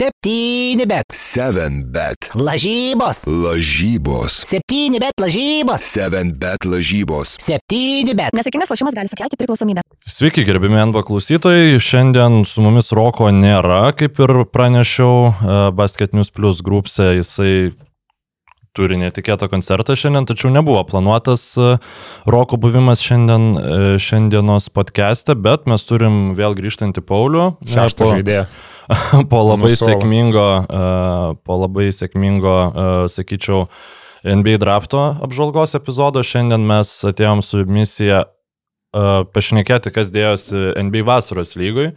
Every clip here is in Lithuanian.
Septyni bet. 7 bet. Lažybos. Lažybos. Septyni bet lažybos. 7 bet lažybos. Septyni bet. Nesėkmingas lošimas gali sukelti priklausomybę. Sveiki, gerbimi NV klausytojai. Šiandien su mumis Roko nėra, kaip ir pranešiau, e, Basket News Plus grupse jisai turi netikėtą koncertą šiandien, tačiau nebuvo planuotas e, Roko buvimas šiandien, e, šiandienos podcast'e, bet mes turim vėl grįžtantį Paulių. E, Šeštą po- žaidėją. po labai Nuo suolo. sėkmingo, uh, po labai sėkmingo, sakyčiau, NBA drafto apžvalgos epizodo. Šiandien mes atėjom su misija pašnekėti, kas dėjosi NBA vasaros lygoj.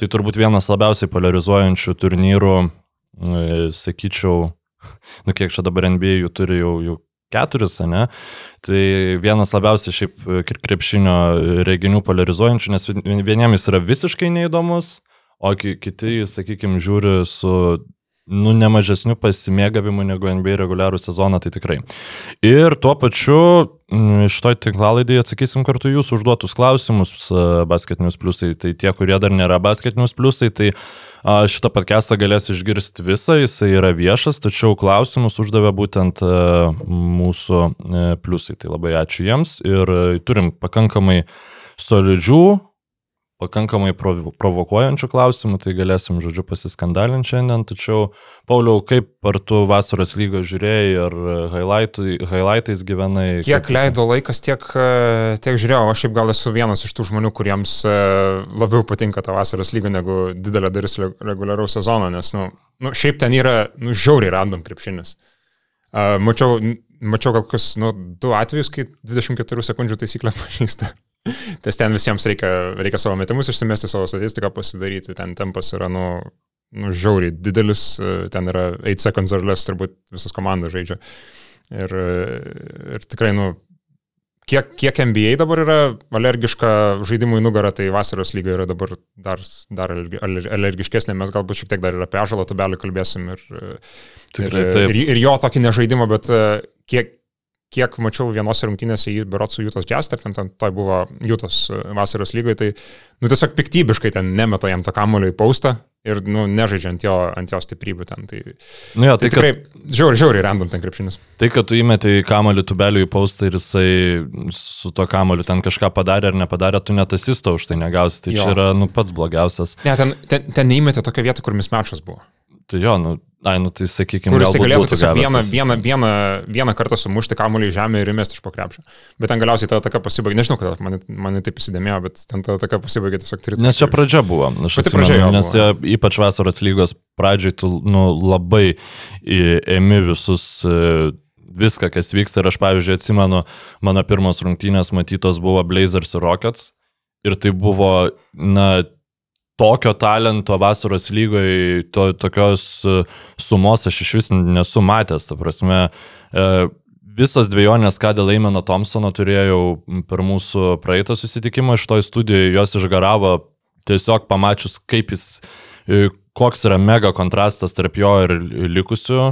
Tai turbūt vienas labiausiai polarizuojančių turnyrų, sakyčiau, nu kiek čia dabar NBA jų turi jau, jau keturis, ne? Tai vienas labiausiai šiaip kr- krepšinio reginių polarizuojančių, nes vien- vieniems jis yra visiškai neįdomus, o ki- kiti, sakykime, žiūri su nu, nemažesniu pasimėgavimu negu NBA reguliarų sezoną, tai tikrai. Ir tuo pačiu mm, šitoj tinklalaidėje atsakysim kartu jūsų užduotus klausimus e, Basket News Plusai. Tai tie, kurie dar nėra Basket News Plusai, tai šitą podcastą galės išgirsti visą, jisai yra viešas, tačiau klausimus uždavė būtent e, mūsų e, pliusai. Tai labai ačiū jiems ir turim pakankamai solidžių, pakankamai provo- provokuojančių klausimų, tai galėsim, žodžiu, pasiskandalinti šiandien. Tačiau, Pauliau, kaip ar tu vasaros lygą žiūrėjai, ar highlightai, highlightais gyvenai? Kiek Kaip- leido laikas, tiek, tiek žiūrėjau. Aš šiaip gal esu vienas iš tų žmonių, kuriems e, labiau patinka ta vasaros lyga negu didelė dalis reguliaraus sezono, nes, nu, nu šiaip ten yra, nu, žiauriai random krepšinis. Uh, mačiau, mačiau gal kokius, nu, du atvejus, kai 24 sekundžių taisyklę pažįsta. Nes ten visiems reikia, reikia savo metimus išsimesti, savo statistiką pasidaryti. Ten tempas yra, nu, nu žiauriai didelis, ten yra 8 seconds or less, turbūt visos komandos žaidžia. Ir, ir tikrai, nu, kiek, kiek NBA dabar yra alergiška žaidimui nugarą, tai vasaros lyga yra dabar dar, dar alergi- aler- alergiškesnė, mes galbūt šiek tiek dar ir apie žalą tubelį kalbėsim ir, ir, Tikrai taip. ir, ir jo tokį nežaidimą, bet kiek, kiek mačiau vienose rungtynėse į Berotsų Jūtos Jazz, ar ten, ten tai buvo Jūtos e, vasaros lygoje, tai nu, tiesiog piktybiškai ten nemeta jam to kamulio į paustą ir nu, nežaidžia ant jo, ant jo stiprybių ten. Tai, Nu, jo, tai tai, tikrai žiauriai, žiauriai random ten krepšinis. tai, kad tu įmeti kamalį tubelių į paustą ir jisai su to kamaliu ten kažką padarė ar nepadarė, tu net asisto už tai negausi. Tai Jo. čia yra nu, pats blogiausias. Ne, ten, ten, ten neįmetė tokią vietą, kur mismečas buvo. Tai jo, nu, ai, nu tai sakykime, Kur jisai galėtų tiesiog vieną, vieną. vieną, vieną, kartą sumušti kamuolį į žemę ir įmesti iš po krepšio. Bet ten galiausiai ta ataka pasibaigė, nežinau, kodėl man, man taip įsidėmėjo, bet ten ta ataka pasibaigė tiesiog tris. Nes čia pradžia buvo. Aš Pati pradžia nes buvo. ypač vasaros lygos pradžioj tu nu, labai ėmi visus e, viską, kas vyksta. Ir aš, pavyzdžiui, atsimenu, mano pirmos rungtynės matytos buvo Blazers ir Rockets. Ir tai buvo, na, tokio talento vasaros lygoje, to, tokios e, sumos aš iš vis nesu matęs. Ta prasme, e, visos dviejonės, ką dėl Eimeno Thompsono turėjau per mūsų praeitą susitikimą iš toj studijoje, jos išgaravo tiesiog pamačius, kaip jis, e, koks yra mega kontrastas tarp jo ir likusių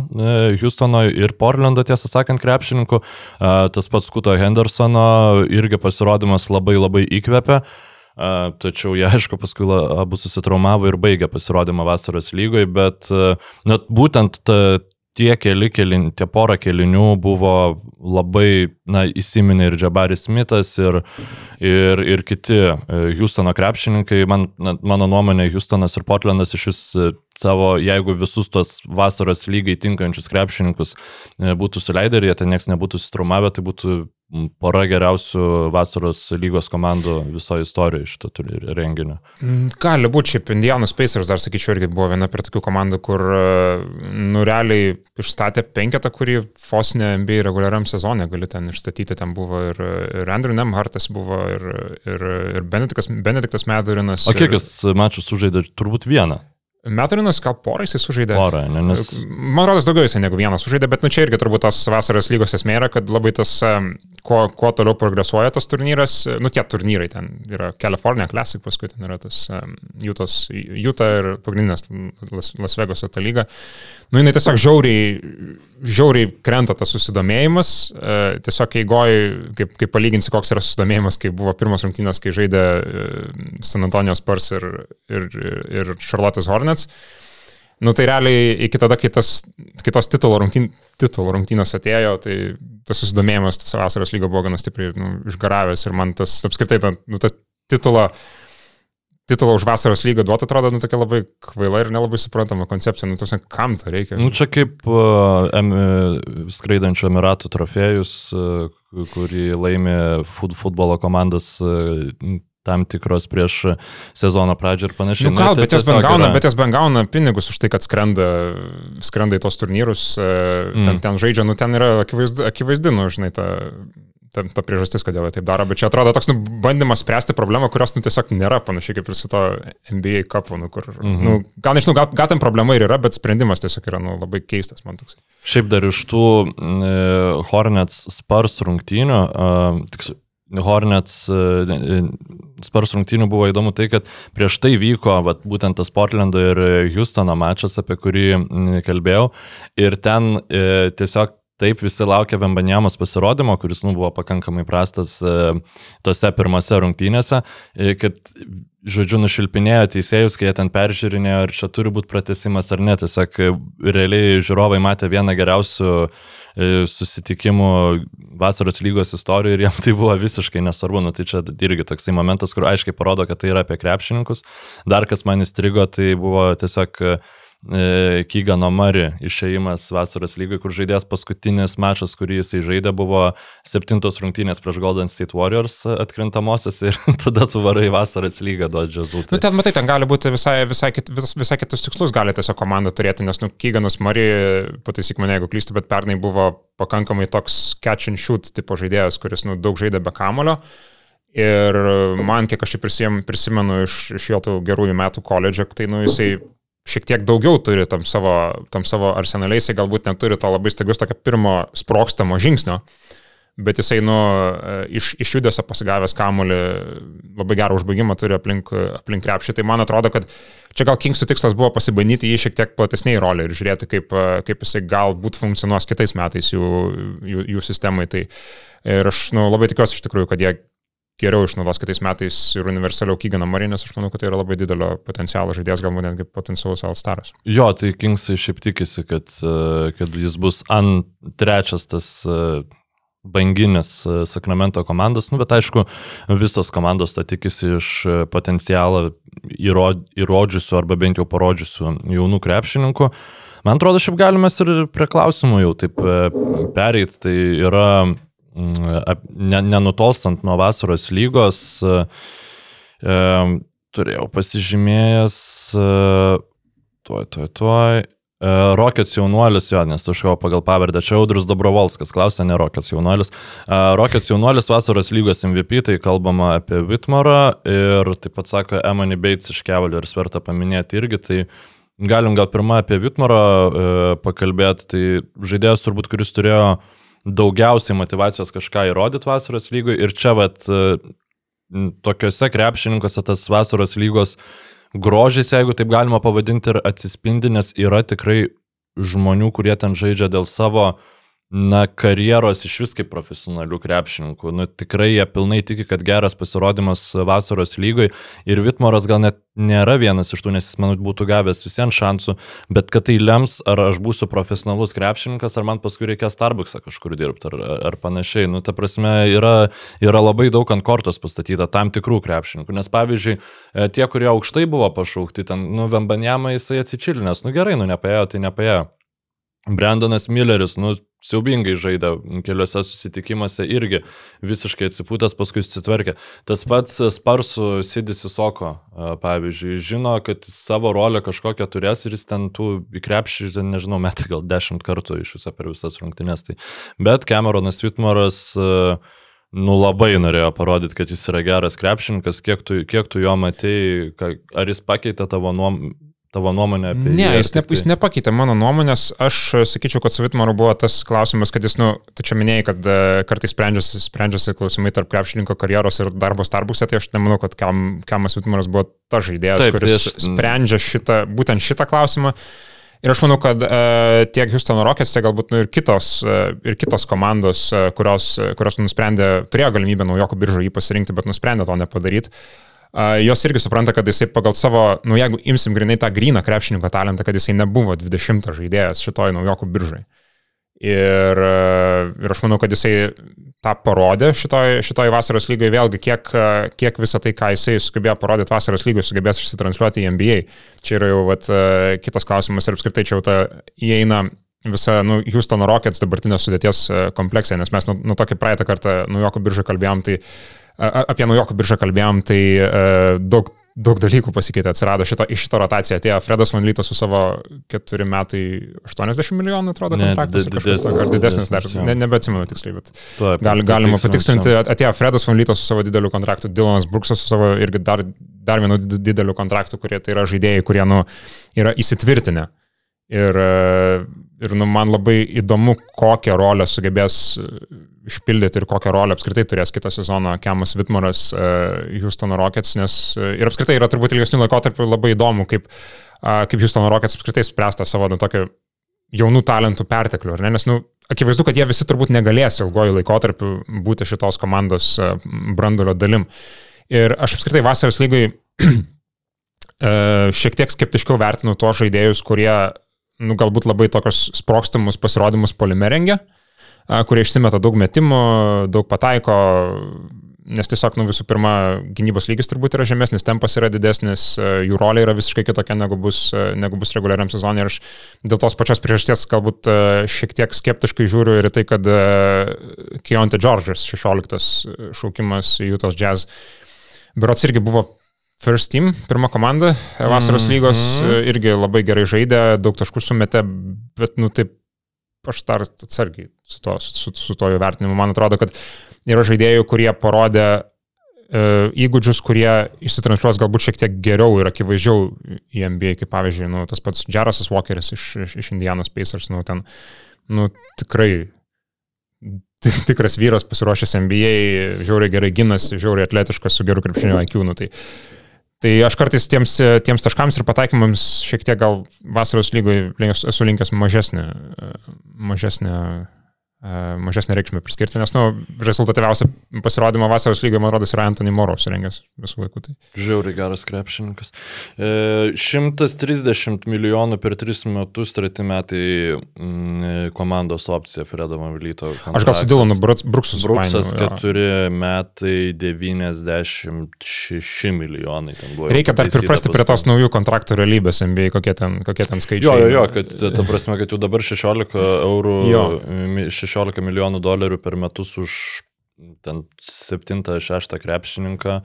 Houstono ir Portlando, tiesą sakant, krepšininkų. Tas pats Kuto Hendersono irgi pasirodymas labai labai įkvepia. Tačiau jie, aišku, paskui abu susitraumavo ir baigė pasirodymą vasaros lygoje, bet net būtent ta, tie keli, kelin, tie pora kelinių buvo labai, na, įsiminė ir Jabaris Smithas, ir, ir, ir kiti e, Houstono krepšininkai. Man, na, mano nuomonė, Houstonas ir Portlandas iš vis savo, jeigu visus tos vasaros lygai tinkančius krepšininkus e, būtų suleidę ir jie ten nieks nebūtų susitraumavę, tai būtų pora geriausių vasaros lygos komandų visoje istorijoje šito turi- renginio. Mm, Gali būti, šiaip Indianos Pacers, dar sakyčiau, irgi buvo viena per tokių komandų, kur, e, nu, realiai išstatė penketą, kurį Fosne NBA reguliariam sezonė gali ten išstatyti. Ten buvo ir, ir Andrew Nemhartas buvo, ir, ir, ir Benediktas, Benediktas Medurinas. O kiek ir- jis mačių sužaidė? Turbūt vieną Medurinas gal porą jisai sužaidė. porą, ne? nes Man rodos, daugiau jisai negu vienas sužaidė, bet nu čia irgi turbūt tos vasaros lygos esmė yra, kad labai tas, kuo, kuo toliau progresuoja tas turnyras, nu tie turnyrai ten yra California Classic, paskui ten yra tas Jutos, Juta ir pagrindinės Las, Las Vegaso ta lyga. Nu jinai tiesiog žiauriai, žiauriai krenta tas susidomėjimas, e, tiesiog eigoji, kaip, kaip palyginsi, koks yra susidomėjimas, kai buvo pirmas rungtynės, kai žaidė e, San Antonijos Spurs ir, ir, ir Charlotte's Hornets. Nu tai realiai iki tada, kai tas kitos titulo, rungtyn, titulo rungtynės atėjo, tai tas susidomėjimas tas vasaros lygo buvo gana stipriai nu, išgaravęs ir man tas apskritai, ta, nu, tas titulo, titulo už vasaros lygą duoti atrodo, nu tokia labai kvaila ir nelabai suprantama koncepcija, nu tos, kam to reikia. Nu, čia kaip uh, em, skraidančio Emiratų trofėjus, uh, kurį laimė fut, futbolo komandas uh, tam tikros prieš sezono pradžią ir panašiai. Nu, gal, Na, tai bet bent gauna, yra- bet jos bent gauna pinigus už tai, kad skrenda, skrenda į tos turnyrus, mm. ten, ten žaidžia, nu ten yra akivaizdu, akivaizdi, nu, žinai, ta, ta, ta priežastis, kodėl jie taip daro, bet čia atrodo toks nu, bandymas spręsti problemą, kurios nu, tiesiog nėra, panašiai kaip ir su to NBA kapu, nu, kur, mm -hmm. nu, gal nežinau, gal, gal ten problema ir yra, bet sprendimas tiesiog yra nu, labai keistas, man toks. Šiaip dar iš tų e, Hornets Spurs rungtynių, e, tiksliau, Hornets e, Spurs rungtynių buvo įdomu tai, kad prieš tai vyko vat, būtent tas Portlando ir Houstono mačas, apie kurį kalbėjau. Ir ten e, tiesiog taip visi laukia Vembanjamos pasirodymo, kuris nu, buvo pakankamai prastas e, tose pirmose rungtynėse, e, kad žodžiu, nušilpinėjo teisėjus, kai jie ten peržiūrinėjo, ar čia turi būti pratesimas ar ne. Tiesiog e, realiai žiūrovai matė vieną geriausių e, susitikimų vasaros lygos istorijoje ir jam tai buvo visiškai nesvarbu. Nu, tai čia irgi toksai momentas, kur aiškiai parodo, kad tai yra apie krepšininkus. Dar kas man įstrigo, tai buvo tiesiog e, Kygano Mari išėjimas vasaros lygai, kur žaidėjas paskutinis mačas, kurį jisai žaidė, buvo septintos rungtynės prieš Golden State Warriors atkrintamosios ir tada tu varai vasaros lygą duoti džiazų. Nu, ten, matai, ten gali būti visai, visai, kit, vis, visai kitus tikslus, gali tiesiog komanda turėti, nes, nu, Kyganas Mari, pataisyk mane, jeigu klystu, bet pernai buvo pakankamai toks catch and shoot tipo žaidėjas, kuris, nu, daug žaidė be kamulio. Ir man, kiek aš jį prisim, prisimenu iš, iš jo tų gerųjų metų koledžio, tai, nu, jisai šiek tiek daugiau turi tam savo, tam savo arsenaliai, jisai galbūt neturi to labai staigus tokio pirmo sprokstamo žingsnio, bet jisai, nu, iš, iš judesio pasigavęs kamulį, labai gerą užbaigimą turi aplink, aplink krepšį. Tai man atrodo, kad čia gal Kingsų tikslas buvo pasibandyti jį šiek tiek platesniai rolį ir žiūrėti, kaip, kaip jisai galbūt funkcionuos kitais metais jų, jų, jų sistemai. Tai ir aš nu, labai tikiuosi iš tikrųjų, kad jie geriau išnaudos kitais metais ir universaliau Kyganą Marį, nes aš manau, kad tai yra labai didelio potencialo žaidėjas, galbūt netgi potencialus Alstaras. Jo, tai Kingsai šiaip tikisi, kad, e, kad jis bus ant trečias tas e, banginis e, Sakramento komandos, nu, bet aišku, visos komandos tą tikisi iš potencialą įrod, įrodžiusių arba bent jau parodžiusių jaunų krepšininkų. Man atrodo, šiaip galime ir prie klausimų jau taip pereit, tai yra nenutolstant nuo vasaros lygos, e, turėjau pasižymėjęs, e, tuoj, tuoj, tuoj. E, Rockets jaunuolis, jo, nes aš jau pagal pavardę, čia Audrius Dobrovolskas klausė, ne Rockets jaunuolis. Rockets jaunuolis vasaros lygos MVP, tai kalbama apie Vitmarą ir taip pat sako Emily Bates iš Cavaliers verta paminėti irgi, tai galim gal pirmą apie Vitmarą pakalbėti, tai žaidėjas turbūt, kuris turėjo daugiausiai motivacijos kažką įrodyti vasaros lygui ir čia vat tokiuose krepšininkuose tas vasaros lygos grožis, jeigu taip galima pavadinti, ir atsispindi, nes yra tikrai žmonių, kurie ten žaidžia dėl savo na, karjeros iš vis kaip profesionalių krepšininkų. Nu, tikrai jie pilnai tiki, kad geras pasirodymas vasaros lygoj ir Vitmoras gal net nėra vienas iš tų, nes jis, manau, būtų gavęs visiems šansų, bet kad tai lems, ar aš būsiu profesionalus krepšininkas, ar man paskui reikės Starbucksą kažkur dirbti, ar, ar panašiai. Nu, ta prasme, yra, yra labai daug ant kortos pastatyta tam tikrų krepšininkų, nes pavyzdžiui, tie, kurie aukštai buvo pašaukti, ten, nu, Vembanjama jisai atsičilinęs, nu gerai, nu nepaėjo, tai nepaėjo. Brandonas Milleris, nu, siaubingai žaidė keliose susitikimuose irgi visiškai atsipūtęs, paskui susitvarkė. Tas pats Sparsų Sidis Isoko, pavyzdžiui, žino, kad savo rolę kažkokią turės ir jis ten tų įkrepšį, ten nežinau, metai gal dešimt kartų iš viso per visas rungtynes. Tai. Bet Cameronas Vitmaras nu labai norėjo parodyti, kad jis yra geras krepšininkas, kiek tu, kiek tu jo matėjai, ar jis pakeitė tavo nuomonę tavo nuomonę apie ne, jį? Jis, ne, jis nepakeitė mano nuomonės. Aš sakyčiau, kad su Vitmaru buvo tas klausimas, kad jis, nu, tu čia minėjai, kad uh, kartais sprendžiasi, sprendžiasi klausimai tarp krepšininko karjeros ir darbo Starbucks'e, tai aš nemanau, kad Kam, Kamas Vitmaras buvo ta žaidėjas, Taip, kuris tai aš- sprendžia šitą, būtent šitą klausimą. Ir aš manau, kad uh, tiek Houstono Rockets, tiek galbūt nu, ir, kitos, uh, ir kitos komandos, uh, kurios, uh, kurios nusprendė, turėjo galimybę naujokų biržų jį pasirinkti, bet nusprendė to nepadaryti jos irgi supranta, kad jisai pagal savo, nu jeigu imsim grinai tą gryną krepšininko talentą, kad jisai nebuvo 20 žaidėjas šitoj naujokų biržai. Ir, ir aš manau, kad jisai tą parodė šitoj, šitoj vasaros lygai, vėlgi, kiek, kiek visą tai, ką jisai sugebėjo parodyti vasaros lygai, sugebės išsitransliuoti į NBA. Čia yra jau vat, kitas klausimas ir apskritai čia jau ta įeina visa, nu, Houstono Rockets dabartinės sudėties kompleksija, nes mes nu, nu tokį praeitą kartą naujokų biržą kalbėjom, tai uh, apie naujokų biržą kalbėjom, tai daug, daug dalykų pasikeitė, atsirado šito, iš šito rotaciją. Atėjo Fredas Van Lytas su savo 4 metai 80 milijonų, atrodo, kontraktas. Ar didesnis dar, ne, nebeatsimenu tiksliai, bet Taip, gal, galima patikslinti. Atėjo Fredas Van Lytas su savo dideliu kontraktu, Dylanas Bruksas su savo irgi dar, dar vienu dideliu kontraktu, kurie tai yra žaidėjai, kurie nu, yra įsitvirtinę. Ir, ir nu, man labai įdomu, kokią rolę sugebės išpildyti ir kokią rolę apskritai turės kitą sezoną Kemas Vitmaras uh, Houstono Rockets, nes uh, ir apskritai yra turbūt ilgesnių laikotarpių labai įdomu, kaip, kaip Houstono Rockets apskritai spręsta savo nu, tokio jaunų talentų perteklių, ar ne? Nes, nu, akivaizdu, kad jie visi turbūt negalės ilgojų laikotarpių būti šitos komandos uh, brandulio dalim. Ir aš apskritai vasaros lygai šiek tiek skeptiškiau vertinu tuos žaidėjus, kurie, nu, galbūt labai tokios sprokstamus pasirodymus polime rengia. Kurie išsimeta daug metimų, daug pataiko, nes tiesiog, nu visų pirma, gynybos lygis turbūt yra žemesnis, tempas yra didesnis, jų rolė yra visiškai kitokia negu bus, negu bus reguliariam sezonui. Ir aš dėl tos pačios priežasties galbūt šiek tiek skeptiškai žiūriu ir tai, kad Keonte George'as 16 šaukimas į Utah Jazz, berots irgi buvo First Team, pirma komanda vasaros lygos, mm -hmm. irgi labai gerai žaidė, daug taškų sumetė, bet, nu taip, aš dar atsargiai su to, su, su to jų vertinimu. Man atrodo, kad yra žaidėjų, kurie parodė e, įgūdžius, kurie išsitransliuos galbūt šiek tiek geriau ir akivaizdžiau į NBA, kaip pavyzdžiui, nu, tas pats Jarasas Walkeris iš, iš, iš Indianos Pacers, nu, ten, nu, tikrai tikras vyras pasiruošęs NBA, žiauriai gerai ginasi, žiauriai atletiškas su geru krepšinio IQ, nu, tai Tai aš kartais tiems, tiems taškams ir pataikymams šiek tiek gal vasaros lygoje esu linkęs mažesnę, mažesnę E, mažesnę reikšmę priskirti, nes, nu, rezultatyviausia pasirodymo vasaros lygoje, man rodos, yra Anthony Moro surengęs visų laikų. Tai. Žiauriai geras krepšininkas. E, 130 milijonų per 3 metus, treti metai mm, komandos opcija Fredo Mavlyto. Aš gal su Dilanu Bruksu Bruksas 4 metai 96 milijonai. Reikia dar priprasti prie tos naujų kontraktų realybės NBA, kokie ten, kokie ten skaičiai. Jo, jo, jo, kad ta prasme, kad jau dabar 16 eurų, jo. 16 16 milijonų dolerių per metus už ten 7-6 krepšininką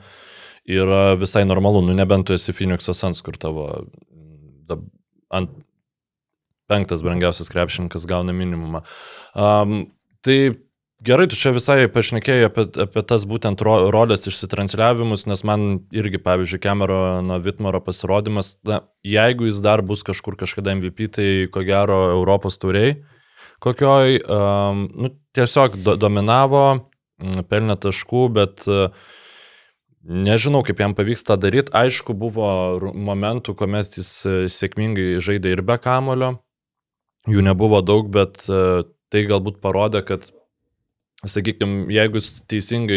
yra visai normalu, nu nebent tu esi Phoenix'as Sans, kur tavo ant penktas brangiausias krepšininkas gauna minimumą. Um, tai gerai, tu čia visai pašnekėjai apie, apie tas būtent ro, rolės išsitransliavimus, nes man irgi, pavyzdžiui, Camerono Vitmaro pasirodymas, na, jeigu jis dar bus kažkur kažkada MVP, tai ko gero Europos tauriai kokioj, um, nu, tiesiog do, dominavo, pelnė taškų, bet uh, nežinau, kaip jam pavyks tą daryti. Aišku, buvo momentų, kuomet jis e, sėkmingai žaidė ir be kamulio, jų nebuvo daug, bet uh, tai galbūt parodė, kad Sakykime, jeigu jis teisingai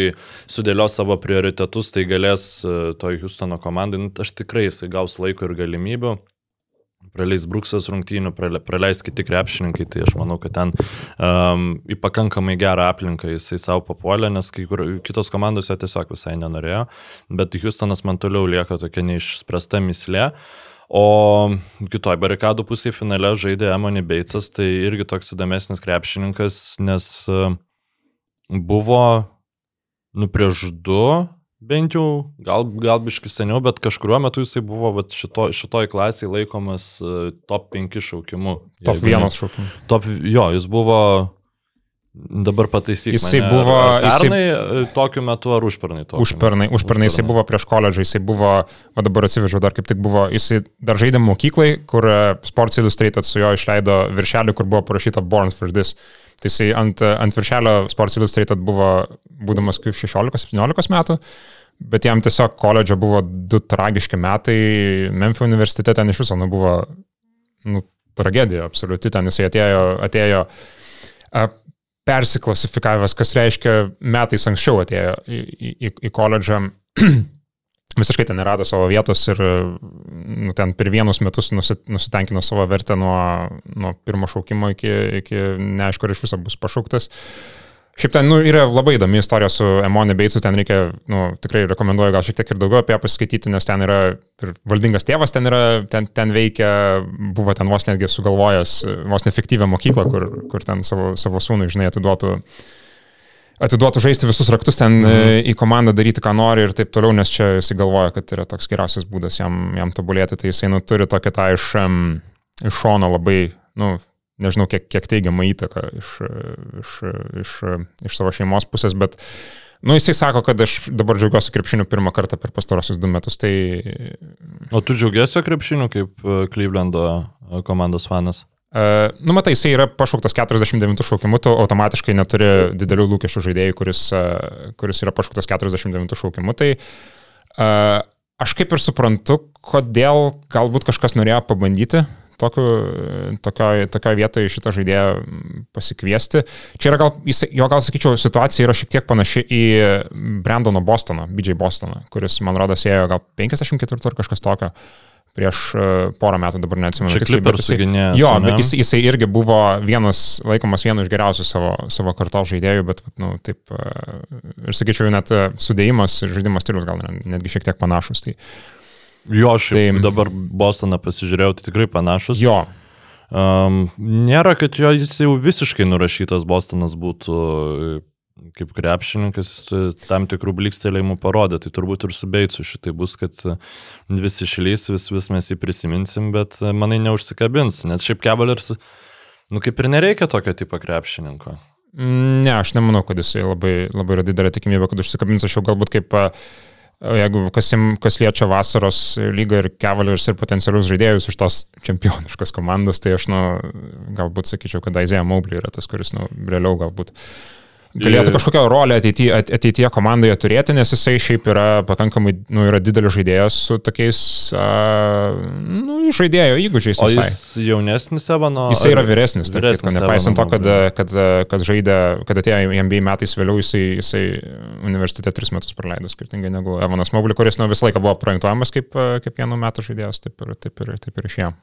sudėlios savo prioritetus, tai galės toj Houstono komandai, nu, aš tikrai jisai gaus laiko ir galimybių praleis Bruksas rungtynių, praleis kiti krepšininkai, tai aš manau, kad ten um, į pakankamai gerą aplinką jisai savo papuolė, nes kai kur kitos komandos jo tiesiog visai nenorėjo, bet Houstonas man toliau lieka tokia neišspręsta mislė. O kitoj barikadų pusėje finale žaidė Emoni Beitsas, tai irgi toks įdomesnis krepšininkas, nes buvo nu prieš du bent jau, gal, gal biški seniau, bet kažkuriuo metu jisai buvo vat, šito, šitoj klasiai laikomas uh, top 5 šaukimu. Top 1 šaukimu. Top, jo, jis buvo, dabar pataisyk. Jisai mane, buvo... Pernai jisai, e, tokiu metu ar užpernai? Užpernai, užpernai jisai buvo prieš koledžą, jisai buvo, o dabar atsivežiau, dar kaip tik buvo, jisai dar žaidė mokyklai, kur e, Sports Illustrated su jo išleido viršelį, kur buvo parašyta Born for This. Tai jisai ant, ant viršelio Sports Illustrated buvo, būdamas kaip 16-17 metų, bet jam tiesiog koledžo buvo du tragiški metai, Memphis universitete ten iš viso nu, buvo nu, tragedija absoliuti, ten jisai atėjo, atėjo persiklasifikavęs, kas reiškia metais anksčiau atėjo į, į, į koledžą visiškai ten nerado savo vietos ir nu, ten per vienus metus nusi, nusitenkino savo vertę nuo, nuo pirmo šaukimo iki, iki neaišku, ar iš viso bus pašauktas. Šiaip ten nu, yra labai įdomi istorija su Emoni Beitsu, ten reikia, nu, tikrai rekomenduoju gal šiek tiek ir daugiau apie ją pasiskaityti, nes ten yra ir valdingas tėvas, ten, yra, ten, ten veikia, buvo ten vos netgi sugalvojęs vos neefektyvę mokyklą, kur, kur ten savo, savo sūnui, žinai, atiduotų atiduotų žaisti visus raktus ten mhm. į komandą, daryti, ką nori ir taip toliau, nes čia jisai galvoja, kad yra toks geriausias būdas jam, jam tobulėti, tai jisai nu, turi tokią tą iš, iš šono labai, nu, nežinau, kiek, kiek teigiamą įtaką iš, iš, iš, iš savo šeimos pusės, bet, nu, jisai sako, kad aš dabar džiaugiuosi krepšiniu pirmą kartą per pastarosius du metus, tai... O tu džiaugiasi krepšiniu kaip e, Clevelando e, komandos fanas? Uh, nu, matai, jisai yra pašauktas 49 šaukimu, tu automatiškai neturi didelių lūkesčių žaidėjai, kuris, uh, kuris yra pašauktas 49 šaukimu. Tai uh, aš kaip ir suprantu, kodėl galbūt kažkas norėjo pabandyti tokioje tokio vietoje šitą žaidėją pasikviesti. Čia yra gal, jis, jo gal sakyčiau, situacija yra šiek tiek panaši į Brandono Bostoną, BJ Bostoną, kuris, man rodos, ėjo gal 54 ar kažkas tokio prieš e, porą metų, dabar neatsimenu. Čia klipers suginėjęs. Jo, bet jis, jisai irgi buvo vienas, laikomas vienu iš geriausių savo, savo kartos žaidėjų, bet, nu, taip, e, ir sakyčiau, net e, sudėjimas ir žaidimo stilius gal netgi šiek tiek panašus. Tai, uh, Jo, aš tai, dabar Bostoną pasižiūrėjau, tai tikrai panašus. Jo. Um, nėra, kad jo jis jau visiškai nurašytas Bostonas būtų kaip krepšininkas tam tikrų blikstelėjimų parodė, tai turbūt ir su Beicu šitai bus, kad visi išlys, vis, vis mes jį prisiminsim, bet manai neužsikabins, nes šiaip Cavaliers, nu kaip ir nereikia tokio tipo krepšininko. Ne, aš nemanau, kad jisai labai, labai yra didelė tikimybė, kad užsikabins, aš jau galbūt kaip uh, Jeigu kas, kas liečia vasaros lygą ir Cavaliers ir potencialius žaidėjus iš tos čempioniškos komandos, tai aš, nu, galbūt sakyčiau, kad Aizėja Mobley yra tas, kuris, nu, realiau galbūt uh, galėtų kažkokią rolę ateityje, ateityje komandoje turėti, nes jisai šiaip yra pakankamai, nu, yra didelis žaidėjas su tokiais, uh, nu, žaidėjo įgūdžiais. O jis jaunesnis Evano? Jisai yra vyresnis, taip, vyresnis kad, nepaisant to, kad, kad, kad žaidė, kad atėjo į NBA metais vėliau, jisai, jisai universitete tris metus praleido skirtingai negu Evanas Mobley, kuris nu, visą laiką buvo projektuojamas kaip, kaip vienų metų žaidėjas, taip ir, taip ir, taip ir išėjo.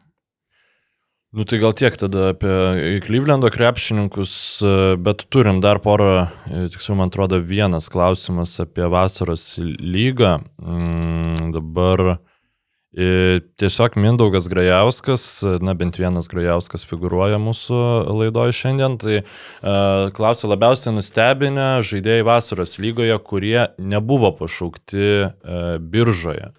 Nu tai gal tiek tada apie Klyvlendo krepšininkus, bet turim dar porą, tiksliau man atrodo, vienas klausimas apie vasaros lygą. Mm, dabar tiesiog Mindaugas Grajauskas, na bent vienas Grajauskas figuruoja mūsų laidoje šiandien, tai klausė labiausiai nustebinę žaidėjai vasaros lygoje, kurie nebuvo pašaukti biržoje.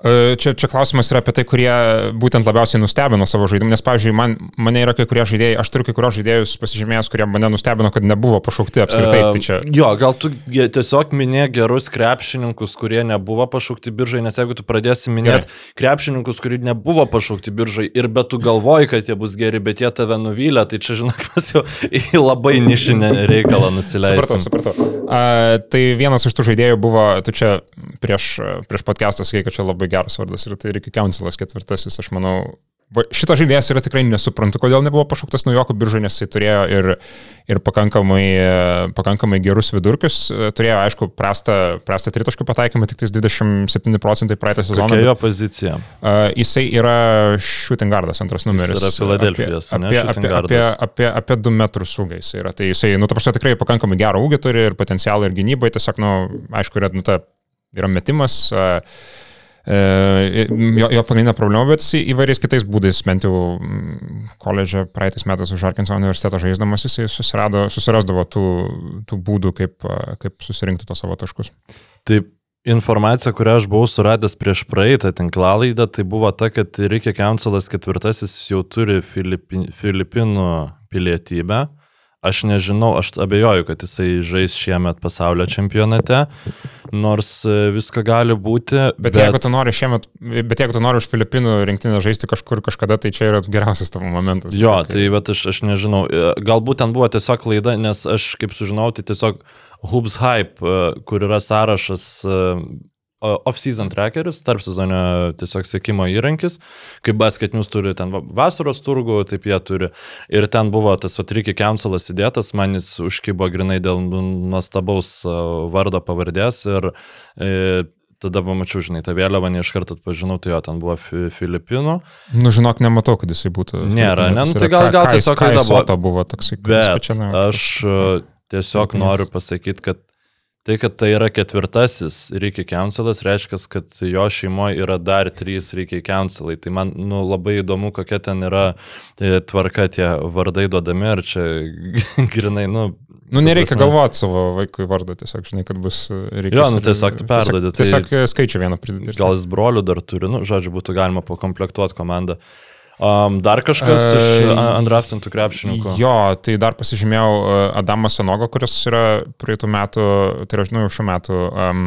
E, čia, čia klausimas yra apie tai, kurie būtent labiausiai nustebino savo žaidimu, nes, pavyzdžiui, man, mane yra kai kurie žaidėjai, aš turiu kai kurios žaidėjus pasižymėjęs, kurie mane nustebino, kad nebuvo pašaukti apskritai. Uh, tai čia... Jo, gal tu tiesiog minė gerus krepšininkus, kurie nebuvo pašaukti biržai, nes jeigu tu pradėsi minėti krepšininkus, kurie nebuvo pašaukti biržai ir bet tu galvoji, kad jie bus geri, bet jie tave nuvylė, tai čia, žinok, mes jau į labai nišinę reikalą nusileidome. Supratau, supratau. Uh, tai vienas iš tų žaidėjų buvo, tu čia prieš, prieš podcastą sakai, kad čia labai geras vardas ir tai Ricky Councilas ketvirtasis, aš manau, Šitas žaidėjas yra tikrai nesuprantu, kodėl nebuvo pašauktas naujokų biržai, nes jis turėjo ir, ir pakankamai, pakankamai gerus vidurkius, turėjo, aišku, prastą, prastą tritaškų pataikymą, tik 27 procentai praeitą sezoną. Kokia jo pozicija? Uh, jisai yra shooting guardas, antras numeris. Jis yra Filadelfijos. Apie, apie, apie, apie, apie, apie 2 metrų sūgiais yra. Tai jisai, nu, ta prasme, tikrai pakankamai gerą ūgį turi ir potencialą ir gynybai, tiesiog, nu, aišku, yra, nu, ta, yra metimas. Uh, jo, jo pagrindinė problema, bet įvairiais kitais būdais, bent jau mm, koledže praeitais metais už Arkansas universitetą žaisdamas, jisai susirado, susirasdavo tų, tų būdų, kaip, kaip susirinkti tos savo taškus. Taip, informacija, kurią aš buvau suradęs prieš praeitą tinklalaidą, tai buvo ta, kad Reikia Councilas ketvirtasis jau turi Filipi, Filipinų pilietybę. Aš nežinau, aš abejoju, kad jisai žais šiemet pasaulio čempionate, nors e, visko gali būti. Bet, bet... jeigu tu nori šiemet, bet jeigu tu nori už Filipinų rinktinę žaisti kažkur kažkada, tai čia yra geriausias tavo momentas. Jo, tai bet aš, aš nežinau, e, galbūt ten buvo tiesiog klaida, nes aš kaip sužinau, tai tiesiog Hubs Hype, e, kur yra sąrašas off-season trackeris, tarp sezonio tiesiog sėkimo įrankis, kaip Basket News turi ten vasaros turgų, taip jie turi. Ir ten buvo tas Atriki Councilas įdėtas, man jis užkybo grinai dėl nuostabaus vardo pavardės ir e, tada pamačiau, žinai, tą vėliavą, ne iš karto atpažinau, tai jo, ten buvo fi Filipinų. Nu, žinok, nematau, kad jisai būtų. Nėra, ne, nu, tai gal- gal tiesiog klaida buvo. Soto buvo toksai. Bet aš e, tiesiog noriu pasakyti, kad tai, kad tai yra ketvirtasis Reikia Councilas, reiškia, kad jo šeimoje yra dar trys Reikia Councilai. Tai man nu, labai įdomu, kokia ten yra tai tvarka tie vardai duodami, ar čia grinai, nu... Nu, nereikia prasme- galvoti savo vaikui vardą, tiesiog žinai, kad bus reikės. Jo, nu, tiesiog tu perduodi, Tiesiog, tai- tiesiog e, skaičių vieną pridėti. Gal jis brolių dar turi, nu, žodžiu, būtų galima pakomplektuoti komandą. Um, dar kažkas iš E, a- andraftintų krepšininkų. Jo, tai dar pasižymėjau e, Adamas Sanogo, kuris yra praeitų metų, tai yra, žinau, šių metų um,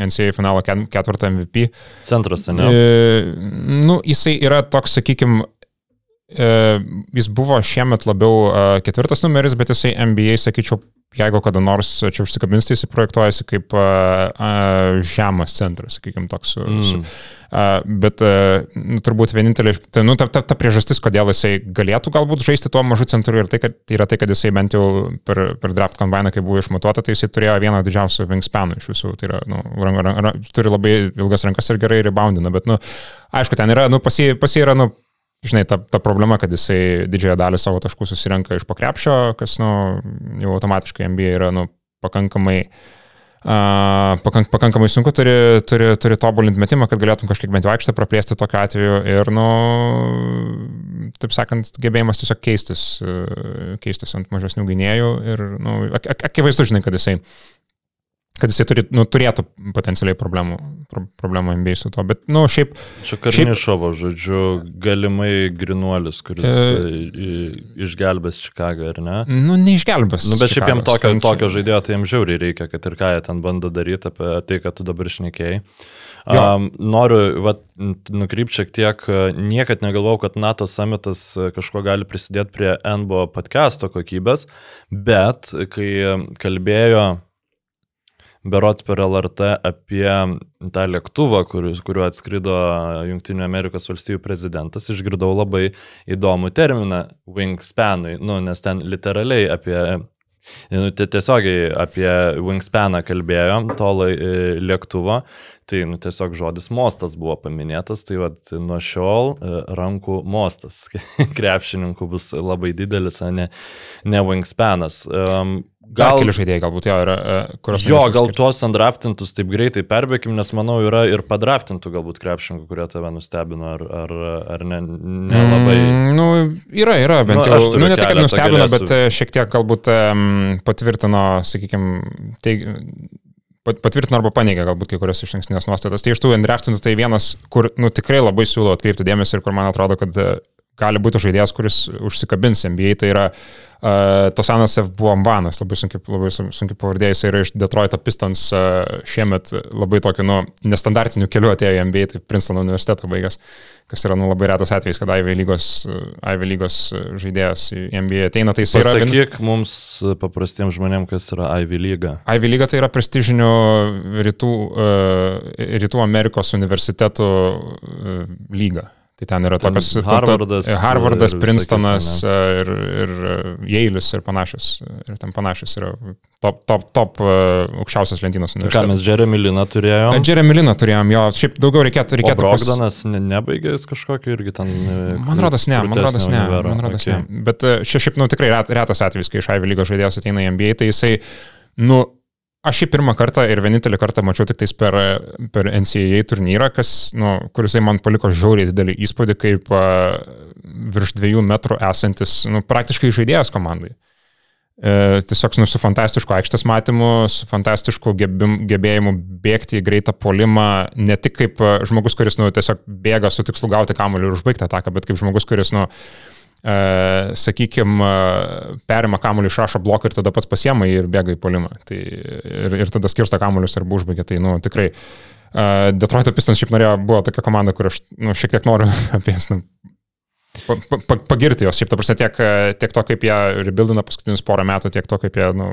NCAA finalo ket- ketvirtą MVP. Centras, ne? E, nu, jisai yra toks, sakykime, jis buvo šiemet labiau e, ketvirtas numeris, bet jisai NBA, sakyčiau, jeigu kada nors čia užsikabins, tai jisai projektuojasi kaip e, e, žemas centras, sakykime, toks. Su, mm. su, e, bet e, nu, turbūt vienintelė, tai, nu, ta, ta, ta priežastis, kodėl jisai galėtų galbūt žaisti tuo mažu centru ir tai, kad, yra tai, kad jisai bent jau per, per draft kombainą, kai buvo išmatuota, tai jisai turėjo vieną didžiausių wingspanų iš visų. Tai yra, nu, ran, ran, ran, turi labai ilgas rankas ir gerai reboundina, bet, nu, aišku, ten yra, nu, pasi, pasi yra, nu, žinai, ta, ta problema, kad jisai didžiąją dalį savo taškų susirenka iš pokrepšio, kas, nu, jau automatiškai NBA yra, nu, pakankamai, uh, pakank, pakankamai sunku turi, turi, turi tobulinti metimą, kad galėtum kažkiek bent jau aikštę praplėsti tokiu atveju ir, nu, taip sakant, gebėjimas tiesiog keistis, uh, keistis ant mažesnių gynėjų ir, nu, ak ak akivaizdu, žinai, kad jisai kad jisai turi, nu, turėtų potencialiai problemų, pro, problemų NBA su to, bet, nu, šiaip, Čia Karnišovo, žodžiu, galimai grinuolis, kuris E- e... išgelbės Čikagą, ar ne? nu, neišgelbės. Nu, bet šiaip jam Čikagos. tokio, Ten tokio žaidėjo, tai jam žiauriai reikia, kad ir ką jie ten bando daryti apie tai, kad tu dabar išnekėjai. Jo. Um, noriu vat, nukrypti šiek tiek, e, niekad negalvojau, kad NATO summitas e, kažko gali prisidėti prie NBO podcast'o kokybės, bet kai kalbėjo Berots per LRT apie tą lėktuvą, kuris, kuriuo atskrido Junktinių Amerikos valstybių prezidentas, išgirdau labai įdomų terminą wingspanui, nu, nes ten literaliai apie, nu, tie- tiesiogiai apie wingspaną kalbėjom, to e, lėktuvo, tai nu, tiesiog žodis mostas buvo paminėtas, tai vat, nuo šiol e, rankų mostas. Krepšininkų bus labai didelis, o ne, ne wingspanas. Um, Gal keli žaidėjai galbūt jo yra, e, kurios. Jo, gal išskirti. tuos andraftintus taip greitai perbėkim, nes manau yra ir padraftintų galbūt krepšininkų, kurie tave nustebino, ar, ar, ar ne, nelabai. Mm, nu, yra, yra, bent Nu, jau. Nu, ne tai, kad nustebino, galėsiu- bet e, šiek tiek galbūt um, patvirtino, sakykime, teig... pat- Patvirtino arba paneigė galbūt kai kurias iš ankstinės nuostatas. Tai iš tų endraftintų tai vienas, kur nu, tikrai labai siūlau atkreipti dėmesį ir kur man atrodo, kad e, gali būti žaidėjas, kuris užsikabins NBA. Tai yra uh, Tosanas F. Buambanas, labai sunkiai, labai sun- sunkiai pavardė, jis yra iš Detroito Pistons uh, šiemet labai tokiu, nu, nestandartiniu keliu atėjo į NBA, tai Princeton universitetą baigęs, kas yra, nu, labai retas atvejis, kad Ivy lygos, Ivy lygos žaidėjas į NBA ateina, tai yra... gan- Pasakyk mums paprastiems žmonėms, kas yra Ivy lyga. Ivy lyga tai yra prestižinių rytų, uh, rytų Amerikos universitetų lyga. Tai ten yra Ten tokios... to- to- Harvardas Harvardas, ir Princetonas uh, ir, ir Jeilis ir panašios. Ir ten panašios yra top, top, top aukščiausios lentynos Ką universitetas. mes Jeremy Liną turėjom? Jeremy Liną turėjom, jo, šiaip daugiau reikėtų, O reikėtų pas- Brogdanas ne, nebaigė jis kažkokio irgi ten. e, Man rodos ne, man krūtesnio ne, man rodos Okay. ne. Bet e, šia šiaip, nu, tikrai ret, retas atvejis, kai iš Ivy lygos žaidėjas ateina į NBA, tai jisai, nu, aš jį pirmą kartą ir vienintelį kartą mačiau tik tais per, per NCAA turnyrą, kas, nu, kuris man paliko žiauriai didelį įspūdį, kaip uh, virš dviejų metrų esantis, nu, praktiškai žaidėjas komandai. E, tiesiog nu, su fantastišku aikštės matymu, su fantastišku gebim, gebėjimu bėgti į greitą polimą, ne tik kaip žmogus, kuris nu, tiesiog bėga su tikslu gauti kamuolį ir užbaigti ataką, bet kaip žmogus, kuris, nu, e, sakykime, perima kamuolį, išrašo bloką ir tada pats pasiema ir bėga į polimą. Tai, ir, ir tada skirsta kamuolius arba užbaigia. Tai, nu, tikrai. Uh, Detroito Pistons šiaip norėjo, buvo tokia komanda, kur aš nu, šiek tiek noriu apie jas nu, pa, pa, pagirti jos. Šiaip, ta prasme, tiek, tiek to, kaip jie rebuildina paskutinius porą metų, tiek to, kaip jie nu,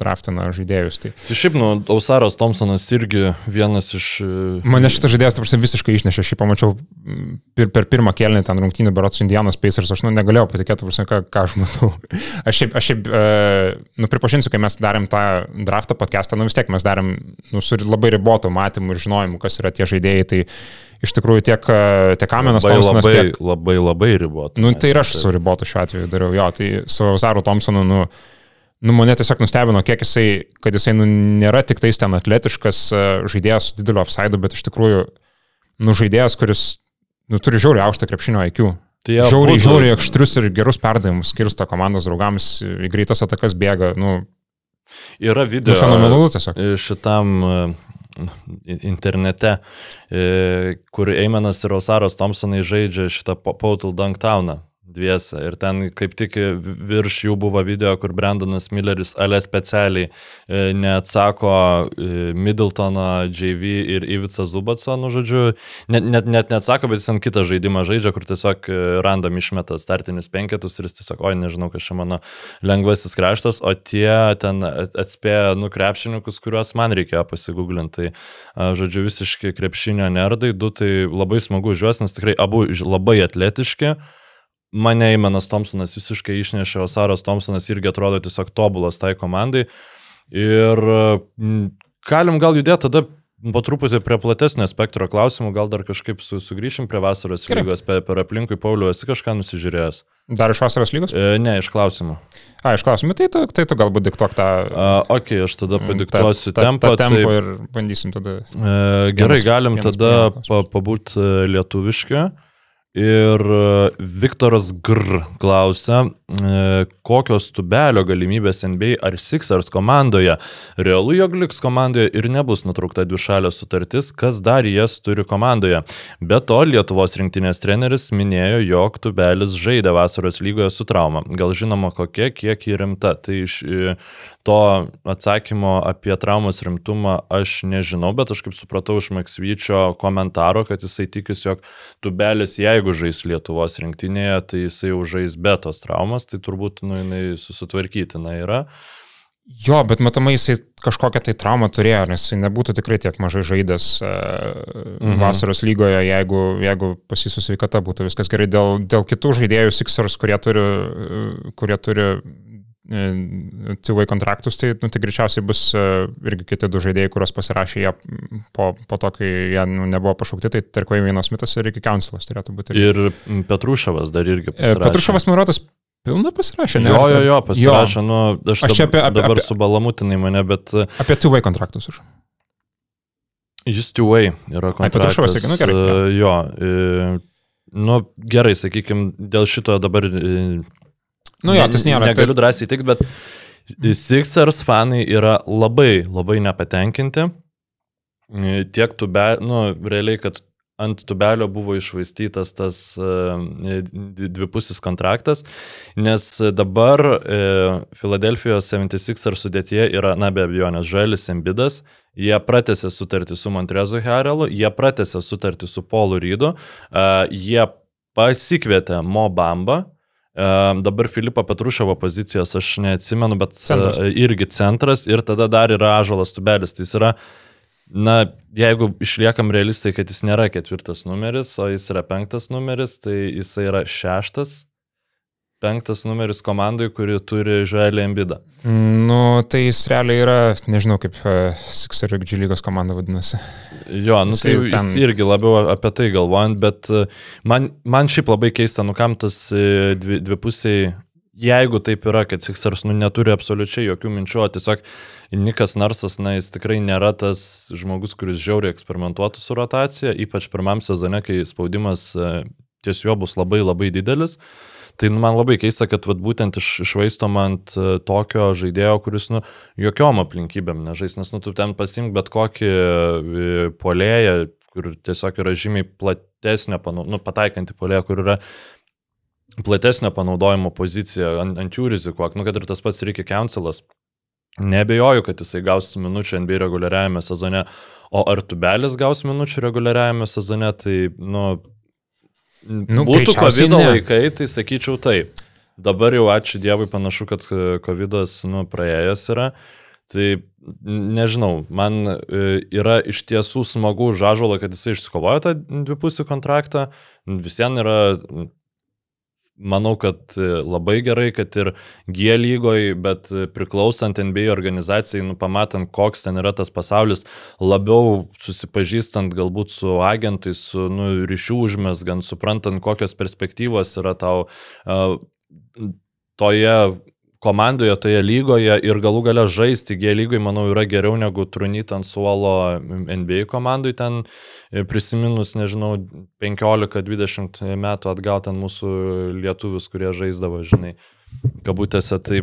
draftina žaidėjus. Tai Tai šiaip, nu, Ausaras Thompsonas irgi vienas iš... e, mane šitas žaidėjas, ta prasme, visiškai išnešė. Aš jį pamačiau mm, per, per pirmą kelnį ten rungtynį Berots Indianos Pacers, aš nu, negalėjau patikėti, ta prasme, ką, ką aš matau. Aš šiaip, aš šiaip e, nu, pripažinsiu, kai mes darėm tą draftą podcastą, nu vis tiek mes darėm nu, su labai ribotu matymu ir žinojimu, kas yra tie žaidėjai. Tai iš tikrųjų tiek, e, tiek Kamenas Labai, Thompsonas, labai, tiek... labai, labai ribota. Nu, tai ir aš su ribotu šiuo atveju dariau jo, tai su Zaru Thompsonu, nu, nu, mane tiesiog nustebino, kiek jisai, kad jisai nu, nėra tik tais ten atletiškas e, žaidėjas su dideliu apsaidu, bet iš tikrųjų, nu, žaidėjas, kuris, nu, turi žiauriai aukštą krepšinio IQ. Tai jie Žiauriai, abudu- žiauriai aštrius ir gerus perdavimus skirsto komandos draugams, į greitas atakas bėga, nu, Yra nu video. fenomenalu tiesiog. šitam e, internete, e, kur Eimanas ir Osaras Thompsonai žaidžia šitą Po- Portal Dviese. Ir ten kaip tik virš jų buvo video, kur Brandonas Milleris ale specialiai e, neatsako e, Middletono, JV ir Ivica Zubatso, nu žodžiu, net, net, net neatsako, bet jis ant kitą žaidimą žaidžia, kur tiesiog e, random išmeta startinius penketus ir jis tiesiog, oi, nežinau, kas čia mano lengvasis kraštas, o tie ten at- atspėja nukrepšininkus, kuriuos man reikėjo pasigūglinti. Tai, žodžiu, visiški krepšinio nerdai, du tai labai smagu juos, nes tikrai abu labai atletiški. Mane Eimanas Thompsonas visiškai išnešė, o Saras Thompsonas irgi atrodo tiesiog tobulas tai komandai. Ir galim gal judėti tada po truputį prie platesnio spektro klausimų, gal dar kažkaip su, sugrįšim prie vasaros Gerai. lygos per, per aplinkui. Pauliu, esi kažką nusižiūrėjęs? Dar iš vasaros lygos? E, ne, iš klausimų. A, iš klausimų, tai tu, tai tu galbūt diktuok tą... Uh, ok, aš tada mm, padiktuosiu tą- tą- tempą. tą tempą tai, ir bandysim tada. e, gerai, galim vienas tada vienas pa, pabūti lietuviški. Ir e, Viktoras Gr klausia, kokios tubelio galimybės NBA ar Sixers komandoje. Realu, jog liks komandoje ir nebus nutraukta dvišalė sutartis, kas dar jas turi komandoje. Be to, Lietuvos rinktinės treneris minėjo, jog tubelis žaidė vasaros lygoje su trauma. Gal žinoma, kokia, kiek jį rimta. Tai iš e, to atsakymo apie traumos rimtumą aš nežinau, bet aš kaip supratau iš Maksvyčio komentaro, kad jisai tikisi, jog tubelis, jeigu žais Lietuvos rinktinėje, tai jisai jau žais be tos traumos, tai turbūt nu, jinai susitvarkytina yra. Jo, bet matomai jisai kažkokią tai traumą turėjo, nes jisai nebūtų tikrai tiek mažai žaidęs mhm. Mhm. vasaros lygoje, jeigu, jeigu pas jį su sveikata būtų viskas gerai. Dėl, dėl kitų žaidėjų Sixers, kurie turi, e, kurie turi tėvai kontraktus, tai, nu, tai greičiausiai bus e, irgi kiti du žaidėjai, kuriuos pasirašė jie po, po to, kai jie nu, nebuvo pašaukti, tai Terkvai Vienas Mitas ir iki Councilas turėtų būti. Ir mm, Petruševas dar irgi E, pasirašė. Petruševas Mirotas pilną pasirašė, ne? Jo, jo, jo, pasirašė, nu, aš, Aš dab, apie- apie- dabar apie- subalamutinai mane, bet Apie tėvai kontraktus už. jis two-way yra kontraktas. Petruševas sakė, nu, gerai, e, Jo, e, nu gerai, sakykime, dėl šito dabar... e, Nu jo, tas nėra. Negaliu drąsiai tik, bet Sixers fanai yra labai, labai nepatenkinti. Tiek tube, nu, realiai, kad ant tubelio buvo išvaistytas tas e, dvi- dvipusis kontraktas, nes dabar e, Filadelfijos 76 sudėtyje yra, na be abejonės, Žalis Embidas, jie pratęsė sutartį su Montrezu Harelu, jie pratęsė sutartį su Paulu Rydu, e, jie pasikvietė Mo Bamba, dabar Filipo Petruševo pozicijos aš neatsimenu, bet Centras. irgi centras ir tada dar yra Ažalas Tubelis, tai jis yra Na, jeigu išliekam realistai, kad jis nėra ketvirtas numeris, o jis yra penktas numeris, tai jis yra šeštas. Penktas numeris komandai, kuri turi Žuelį Embidą. Nu, tai jis realiai yra, nežinau, kaip uh, Sixer G lygos komanda vadinasi. Jo, nu tai Jisai jis ten- irgi labiau apie tai galvojant, bet e, man, man šiaip labai keista, nu kam tas e, dvi, dvipusiai, jeigu taip yra, kad Sixers nu, neturi absoliučiai jokių minčių, o tiesiog Nikas Narsas, na, jis tikrai nėra tas žmogus, kuris žiauriai eksperimentuotų su rotacija, ypač pirmam sezone, kai spaudimas e, ties juo bus labai labai didelis. Tai nu, man labai keista, kad vat, būtent iš, išvaistom ant e, tokio žaidėjo, kuris, nu, jokiom aplinkybėm nežais, nes, nu, tu ten pasimk bet kokį e, polėją, kur tiesiog yra žymiai platesnė, panau- nu, pataikanti polėja, kur yra platesnio panaudojimo pozicija, ant, ant jų rizikuok, nu, kad ir tas pats reikia Councilas. Nebejoju, kad jisai gaus minučių NBA reguliariajame sezone, o ar tubelis gaus minučių reguliariajame sezone, tai, nu, Nu, būtų COVID laikai, tai sakyčiau taip. Dabar jau ačiū Dievui panašu, kad COVID nu, praėjęs yra. Tai nežinau, man e, yra iš tiesų smagu žažuolą, kad jisai išsikovojo tą dvipusį kontraktą. Visiems yra, manau, kad e, labai gerai, kad ir G lygoje, bet priklausant NBA organizacijai, nu, pamatant, koks ten yra tas pasaulis, labiau susipažįstant galbūt su agentais, su nu, ryšių užmesgant, suprantant, kokios perspektyvos yra tau uh, toje komandoje, toje lygoje ir galų gale žaisti G lygoje, manau, yra geriau negu trunyti ant suolo NBA komandai ten e, prisiminus, nežinau, 15-20 metų atgal ten mūsų lietuvius, kurie žaisdavo, žinai. Kabutėse, tai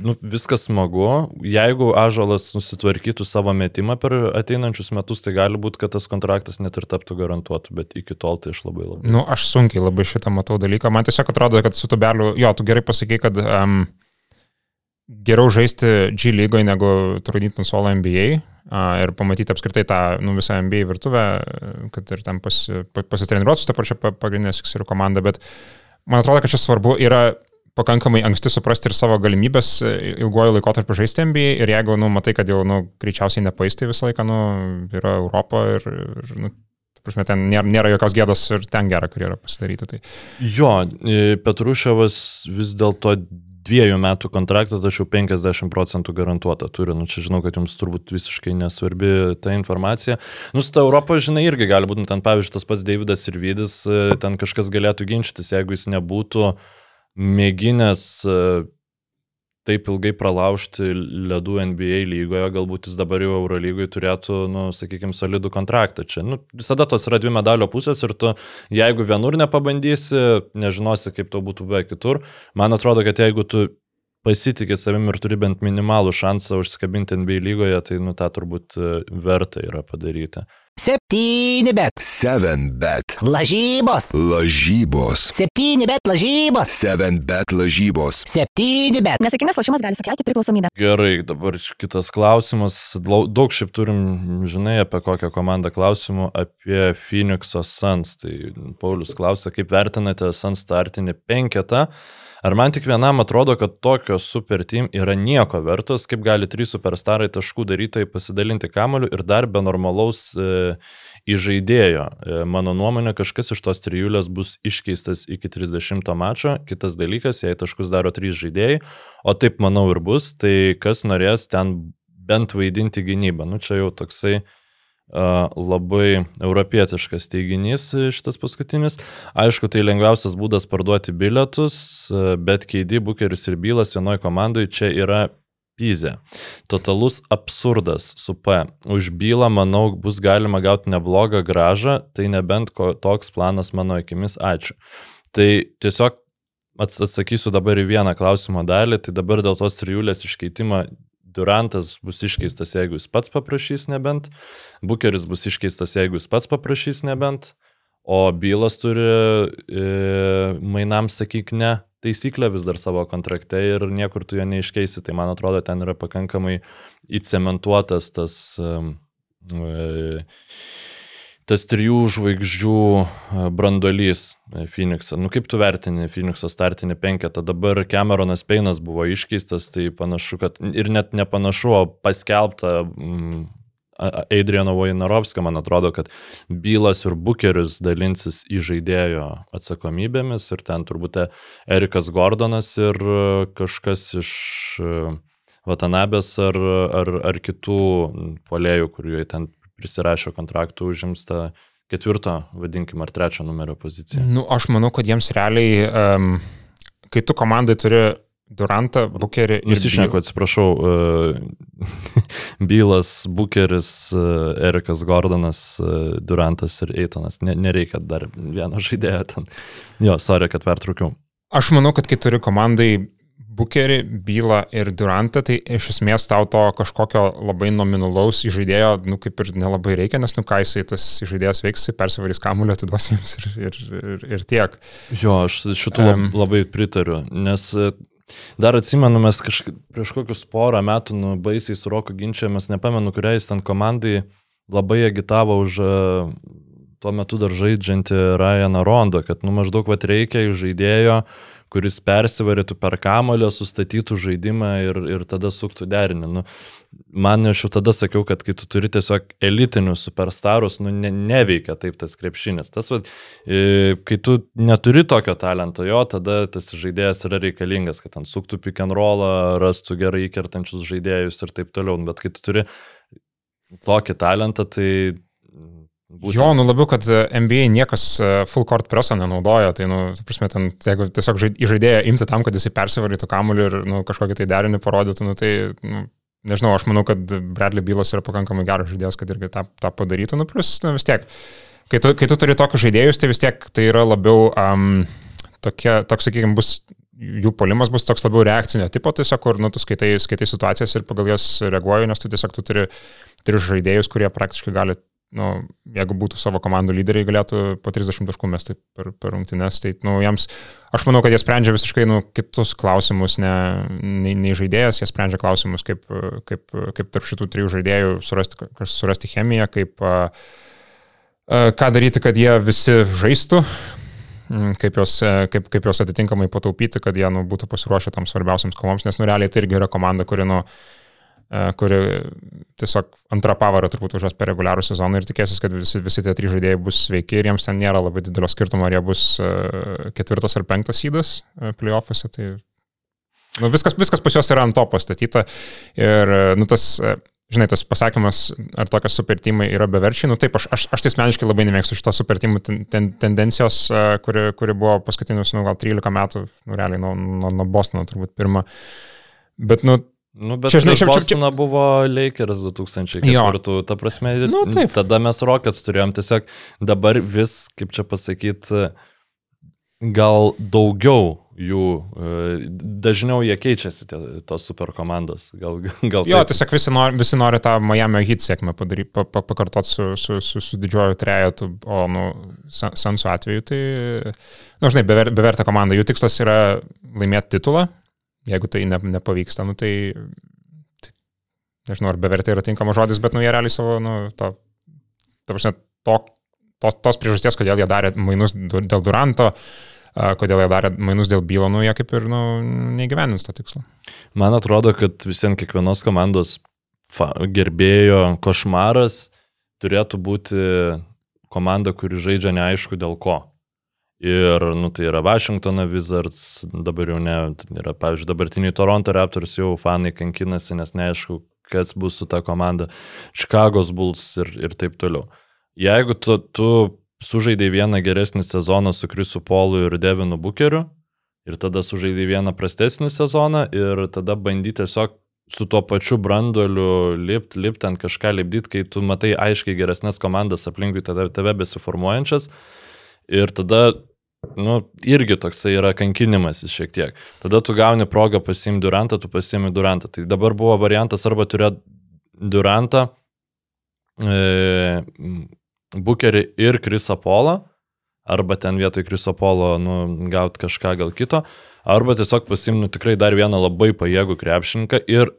nu, viskas smagu. Jeigu Ažalas nusitvarkytų savo metimą per ateinančius metus, tai gali būti, kad tas kontraktas net ir taptų garantuotų, bet iki tol tai aš labai labai. Nu, aš sunkiai labai šitą matau dalyką. Man tiesiog atrodo, kad su tubeliu, jo, tu gerai pasakai, kad um, geriau žaisti G lygoje negu trudyti ant solo NBA ir pamatyti apskritai tą nu, visą NBA virtuvę, kad ir ten pas, pasitreniruoti su tą pačią pagrindinę Sixerių komandą, bet man atrodo, kad čia svarbu yra pakankamai anksti suprasti ir savo galimybės ilguoju laikotarpiu žaisti NBA ir jeigu, nu, matai, kad jau, nu, greičiausiai nepaistai visą laiką, nu, yra Europa ir, ir nu, prasme, ten nėra, nėra jokios gėdos ir ten gerą karjerą pasidaryti. Tai. Jo, e, Petruševas vis dėlto dviejų metų kontraktą, tačiau 50 procentų garantuota turi. Nu, čia žinau, kad jums turbūt visiškai nesvarbi ta informacija. Nu, su ta Europo, žinai, irgi gali būti, nu, ten pavyzdžiui, tas pats Davidas ir Vydis, e, ten kažkas galėtų ginčytis, jeigu jis nebūtų mėginęs e, taip ilgai pralaužti ledų NBA lygoje, galbūt jis dabar jau Euro lygoje turėtų, nu, sakykime, solidų kontraktą. Čia nu, visada tos yra dvi medalio pusės ir tu, jeigu vienur nepabandysi, nežinosi, kaip to būtų be kitur. Man atrodo, kad jeigu tu pasitikė savim ir turi bent minimalų šansą užsikabinti NBA lygoje, tai nu tą turbūt e, verta yra padaryti. Septyni bet. 7 bet. Lažybos. Lažybos. Septyni bet lažybos. 7 bet lažybos. Septyni bet. Nesėkmingas lošimas gali sukelti priklausomybę. Gerai, dabar kitas klausimas. Lau- Daug šiaip turim, žinai, apie kokią komandą klausimų, apie Phoenix'o Suns. Tai Paulius klausia, kaip vertinate Suns startinį penketą. Ar man tik vienam atrodo, kad tokios super team yra nieko vertos, kaip gali trys superstarai taškų darytojai pasidalinti kamoliu ir dar be normalaus e, įžaidėjo. E, mano nuomonė, kažkas iš tos trijulės bus iškeistas iki 30 mačo. Kitas dalykas, jei taškus daro trys žaidėjai, o taip manau ir bus, tai kas norės ten bent vaidinti gynybą. Nu čia jau toksai labai europietiškas teiginys šitas paskutinis. Aišku, tai lengviausias būdas parduoti bilietus, bet Keidi, Bukeris ir Bylas vienoje komandoje čia yra Pyzė. Totalus absurdas su P. Už bylą, manau, bus galima gauti neblogą gražą, tai nebent ko, toks planas mano akimis. Ačiū. Tai tiesiog ats atsakysiu dabar į vieną klausimo dalį. Tai dabar dėl tos trijulės iškeitimo Durantas bus iškeistas, jeigu jis pats paprašys nebent. Bukeris bus iškeistas, jeigu jis pats paprašys nebent. O bylas turi e, mainam, sakyk, ne taisyklę vis dar savo kontrakte ir niekur tu jo neiškeisi. Tai man atrodo, ten yra pakankamai įcementuotas tas, e, tas trijų žvaigždžių e, brandolys Phoenix'ą. Nu kaip tu vertini Phoenix'o startinį penketą? Dabar Cameronas Peinas buvo iškeistas, tai panašu, kad ir net nepanašu, o paskelbta. Mm, Adriano Vojnarovskio, man atrodo, kad Bylas ir Bukeris dalinsis į žaidėjo atsakomybėmis ir ten turbūt Erikas Gordonas ir kažkas iš Vatanabės ar, ar, ar kitų polėjų, kurie ten prisirašė kontraktų, užims tą ketvirto, vadinkim, ar trečio numerio poziciją. Nu, aš manau, kad jiems realiai, um, kai tu komandai turi Durantą, Bukerį. Nusišneku, atsiprašau, uh, Bylas, Bukeris, uh, Erikas Gordonas, uh, Durantas ir Eitonas. Ne, nereikia dar vieno žaidėjo ten. Jo, sorry, kad pertraukiau. Aš manau, kad kai turi komandai Bukerį, Bylą ir Durantą, tai iš esmės tau to kažkokio labai nominalaus žaidėjo, nu kaip ir nelabai reikia, nes nu ką jisai tas žaidėjas veiks, jisai persivarys kamulio, atiduos jiems ir, ir, ir, ir tiek. Jo, aš šitų um, labai pritariu, nes Dar atsimenu, mes kažkaip prieš kokius porą metų nu, baisiai su Roku ginčiamės, nepamenu, kuriai jis ten komandai labai agitavo už uh, tuo metu dar žaidžiantį Ryaną Rondo, kad nu maždaug vat reikia iš žaidėjo, kuris persivarytų per kamolio, sustatytų žaidimą ir, ir tada suktų derinį. Nu, man aš jau tada sakiau, kad kai tu turi tiesiog elitinius superstarus, nu, ne, neveikia taip tas krepšinis. Tas, va, e, kai tu neturi tokio talento, jo, tada tas žaidėjas yra reikalingas, kad ten suktų pick and rollą, rastų gerai įkertančius žaidėjus ir taip toliau. Bet kai tu turi tokį talentą, tai Būtent. Jo, nu labiau, kad NBA niekas e, full court preso nenaudoja, tai, nu, ta prasme, ten, jeigu tiesiog į žaidėją imti tam, kad jisai persivarytų kamuolį ir, nu, kažkokį tai derinį parodytų, nu, tai, nu, nežinau, aš manau, kad Bradley Bylas yra pakankamai geras žaidėjas, kad irgi tą, tą padarytų, nu, plus, nu, vis tiek, kai tu, kai tu turi tokius žaidėjus, tai vis tiek tai yra labiau, um, tokia, toks, sakykime, bus jų polimas bus toks labiau reakcinio tipo, tiesiog, kur, nu, tu skaitai, skaitai situacijas ir pagal jas reaguoji, nes tu tiesiog tu turi, turi žaidėjus, kurie praktiškai gali nu, jeigu būtų savo komandų lyderiai, galėtų po 30 taškų mesti per, per rungtynes. Tai, nu, jiems, aš manau, kad jie sprendžia visiškai nu, kitus klausimus, ne, nei, nei žaidėjas, jie sprendžia klausimus, kaip, kaip, kaip tarp šitų trijų žaidėjų surasti, surasti chemiją, kaip, ką daryti, kad jie visi žaistų, kaip juos, kaip, kaip juos atitinkamai pataupyti, kad jie nu, būtų pasiruošę tam svarbiausiams kovoms, nes nu, realiai tai irgi yra komanda, kuri nu, E, kuri tiesiog antrą pavarą turbūt važiuos per reguliarų sezoną ir tikėsis, kad visi, visi tie trys žaidėjai bus sveiki ir jiems ten nėra labai didelio skirtumo, ar jie bus e, ketvirtas ar penktas įdas e, playoffuose. Tai nu, viskas, viskas pas juos yra ant to pastatyta ir nu, tas žinai, tas pasakymas, ar tokios supertimai yra beverčiai, nu taip, aš, aš, aš tai asmeniškai labai nemėgstu šitos supertimų ten, ten, tendencijos, kuri, kuri buvo paskutinius, nu, gal 13 metų, nu, realiai nuo, nuo, nuo Bostono turbūt pirmą. Bet, nu, Nu, bet čia, žinai, čia, čia, čia buvo Lakers 2004, ta prasme, nu, taip. tada mes Rockets turėjom tiesiog dabar vis, kaip čia pasakyti, gal daugiau jų, e, dažniau jie keičiasi, tie, tos super komandos. Gal, gal jo, taip. tiesiog visi nori, visi nori tą Miami hit sėkmę padaryti, pa, pa, pakartoti su, su, su, su didžiuoju trejetu, o, nu, Sansu atveju, tai, na, nu, žinai, bever, beverta komanda, jų tikslas yra laimėti titulą, Jeigu tai ne, nepavyksta, nu, tai, tai nežinau, ar bevertė yra tinkamas žodis, bet nu, jie realiai savo, nu, to, ta prasme, to, tos, tos priežasties, kodėl jie darė mainus dėl Duranto, kodėl jie darė mainus dėl bylo, nu, jie kaip ir nu, neįgyvenins to tikslo. Man atrodo, kad visiems kiekvienos komandos gerbėjo košmaras turėtų būti komanda, kuri žaidžia neaišku dėl ko. Ir, nu, tai yra Washingtono Wizards, dabar jau ne, yra, pavyzdžiui, dabartiniai Toronto Raptors jau fanai kankinasi, nes neaišku, kas bus su ta komanda, Chicago's Bulls ir, ir taip toliau. Jeigu tu, tu sužaidai vieną geresnį sezoną su Krisu Polu ir Devinu Bukeriu, ir tada sužaidai vieną prastesnį sezoną, ir tada bandyti tiesiog su tuo pačiu branduoliu lipt, lipt ant kažką lipdyti, kai tu matai aiškiai geresnės komandas aplinkui tave, tave besiformuojančias. Ir tada nu, irgi toksai yra kankinimasis šiek tiek. Tada tu gauni progą pasiimti Durantą, tu pasiimi Durantą. Tai dabar buvo variantas arba turėti Durantą, e, Bukerį ir Krisą Polą, arba ten vietoj Kriso Polo nu, gauti kažką gal kito, arba tiesiog pasimnu tikrai dar vieną labai pajėgų krepšininką ir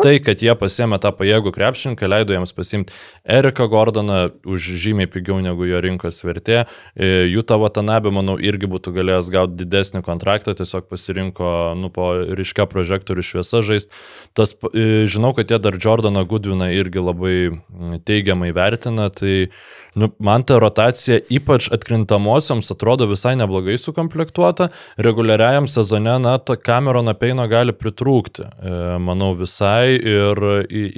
Tai, kad jie pasėmė tą pajėgų krepšininką, leido jiems pasimti Eriką Gordoną už žymiai pigiau negu jo rinkos vertė. E, Jūta Watanabe, manau, irgi būtų galėjęs gauti didesnį kontraktą, tiesiog pasirinko, nu, po ryškia prožektorių šviesa žaisti. Tas, e, žinau, kad jie dar Jordaną Goodwiną irgi labai teigiamai vertina, tai Nu, man ta rotacija ypač atkrintamosioms atrodo visai neblogai sukomplektuota. Reguliariajam sezone, na, to Camerono Peino gali pritrūkti. E, manau visai ir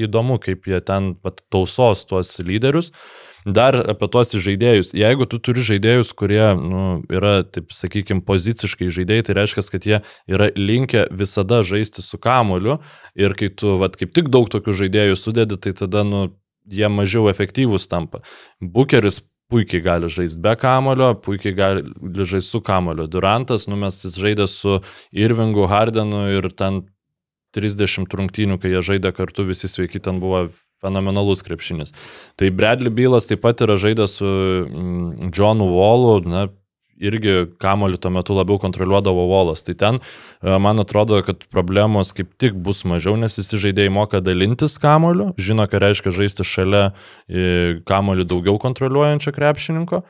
įdomu, kaip jie ten pat tausos tuos lyderius. Dar apie tuos žaidėjus. Jeigu tu turi žaidėjus, kurie nu, yra, taip sakykime, poziciškai žaidėjai, tai reiškia, kad jie yra linkę visada žaisti su kamuoliu ir kai tu, vad, kaip tik daug tokių žaidėjų sudedi, tai tada, nu, jie mažiau efektyvūs tampa. Bukeris puikiai gali žaisti be kamulio, puikiai gali žaisti su kamulio. Durantas, nu mes jis žaidė su Irvingu, Hardenu ir ten 30 rungtynių, kai jie žaidė kartu, visi sveiki, ten buvo fenomenalus krepšinis. Tai Bradley Bylas taip pat yra žaidęs su mm, Johnu Wallu, na, irgi kamoliu tuo metu labiau kontroliuodavo Volas. Tai ten, e, man atrodo, kad problemos kaip tik bus mažiau, nes visi žaidėjai moka dalintis kamoliu, žino, ką reiškia žaisti šalia e, kamoliu daugiau kontroliuojančio krepšininko.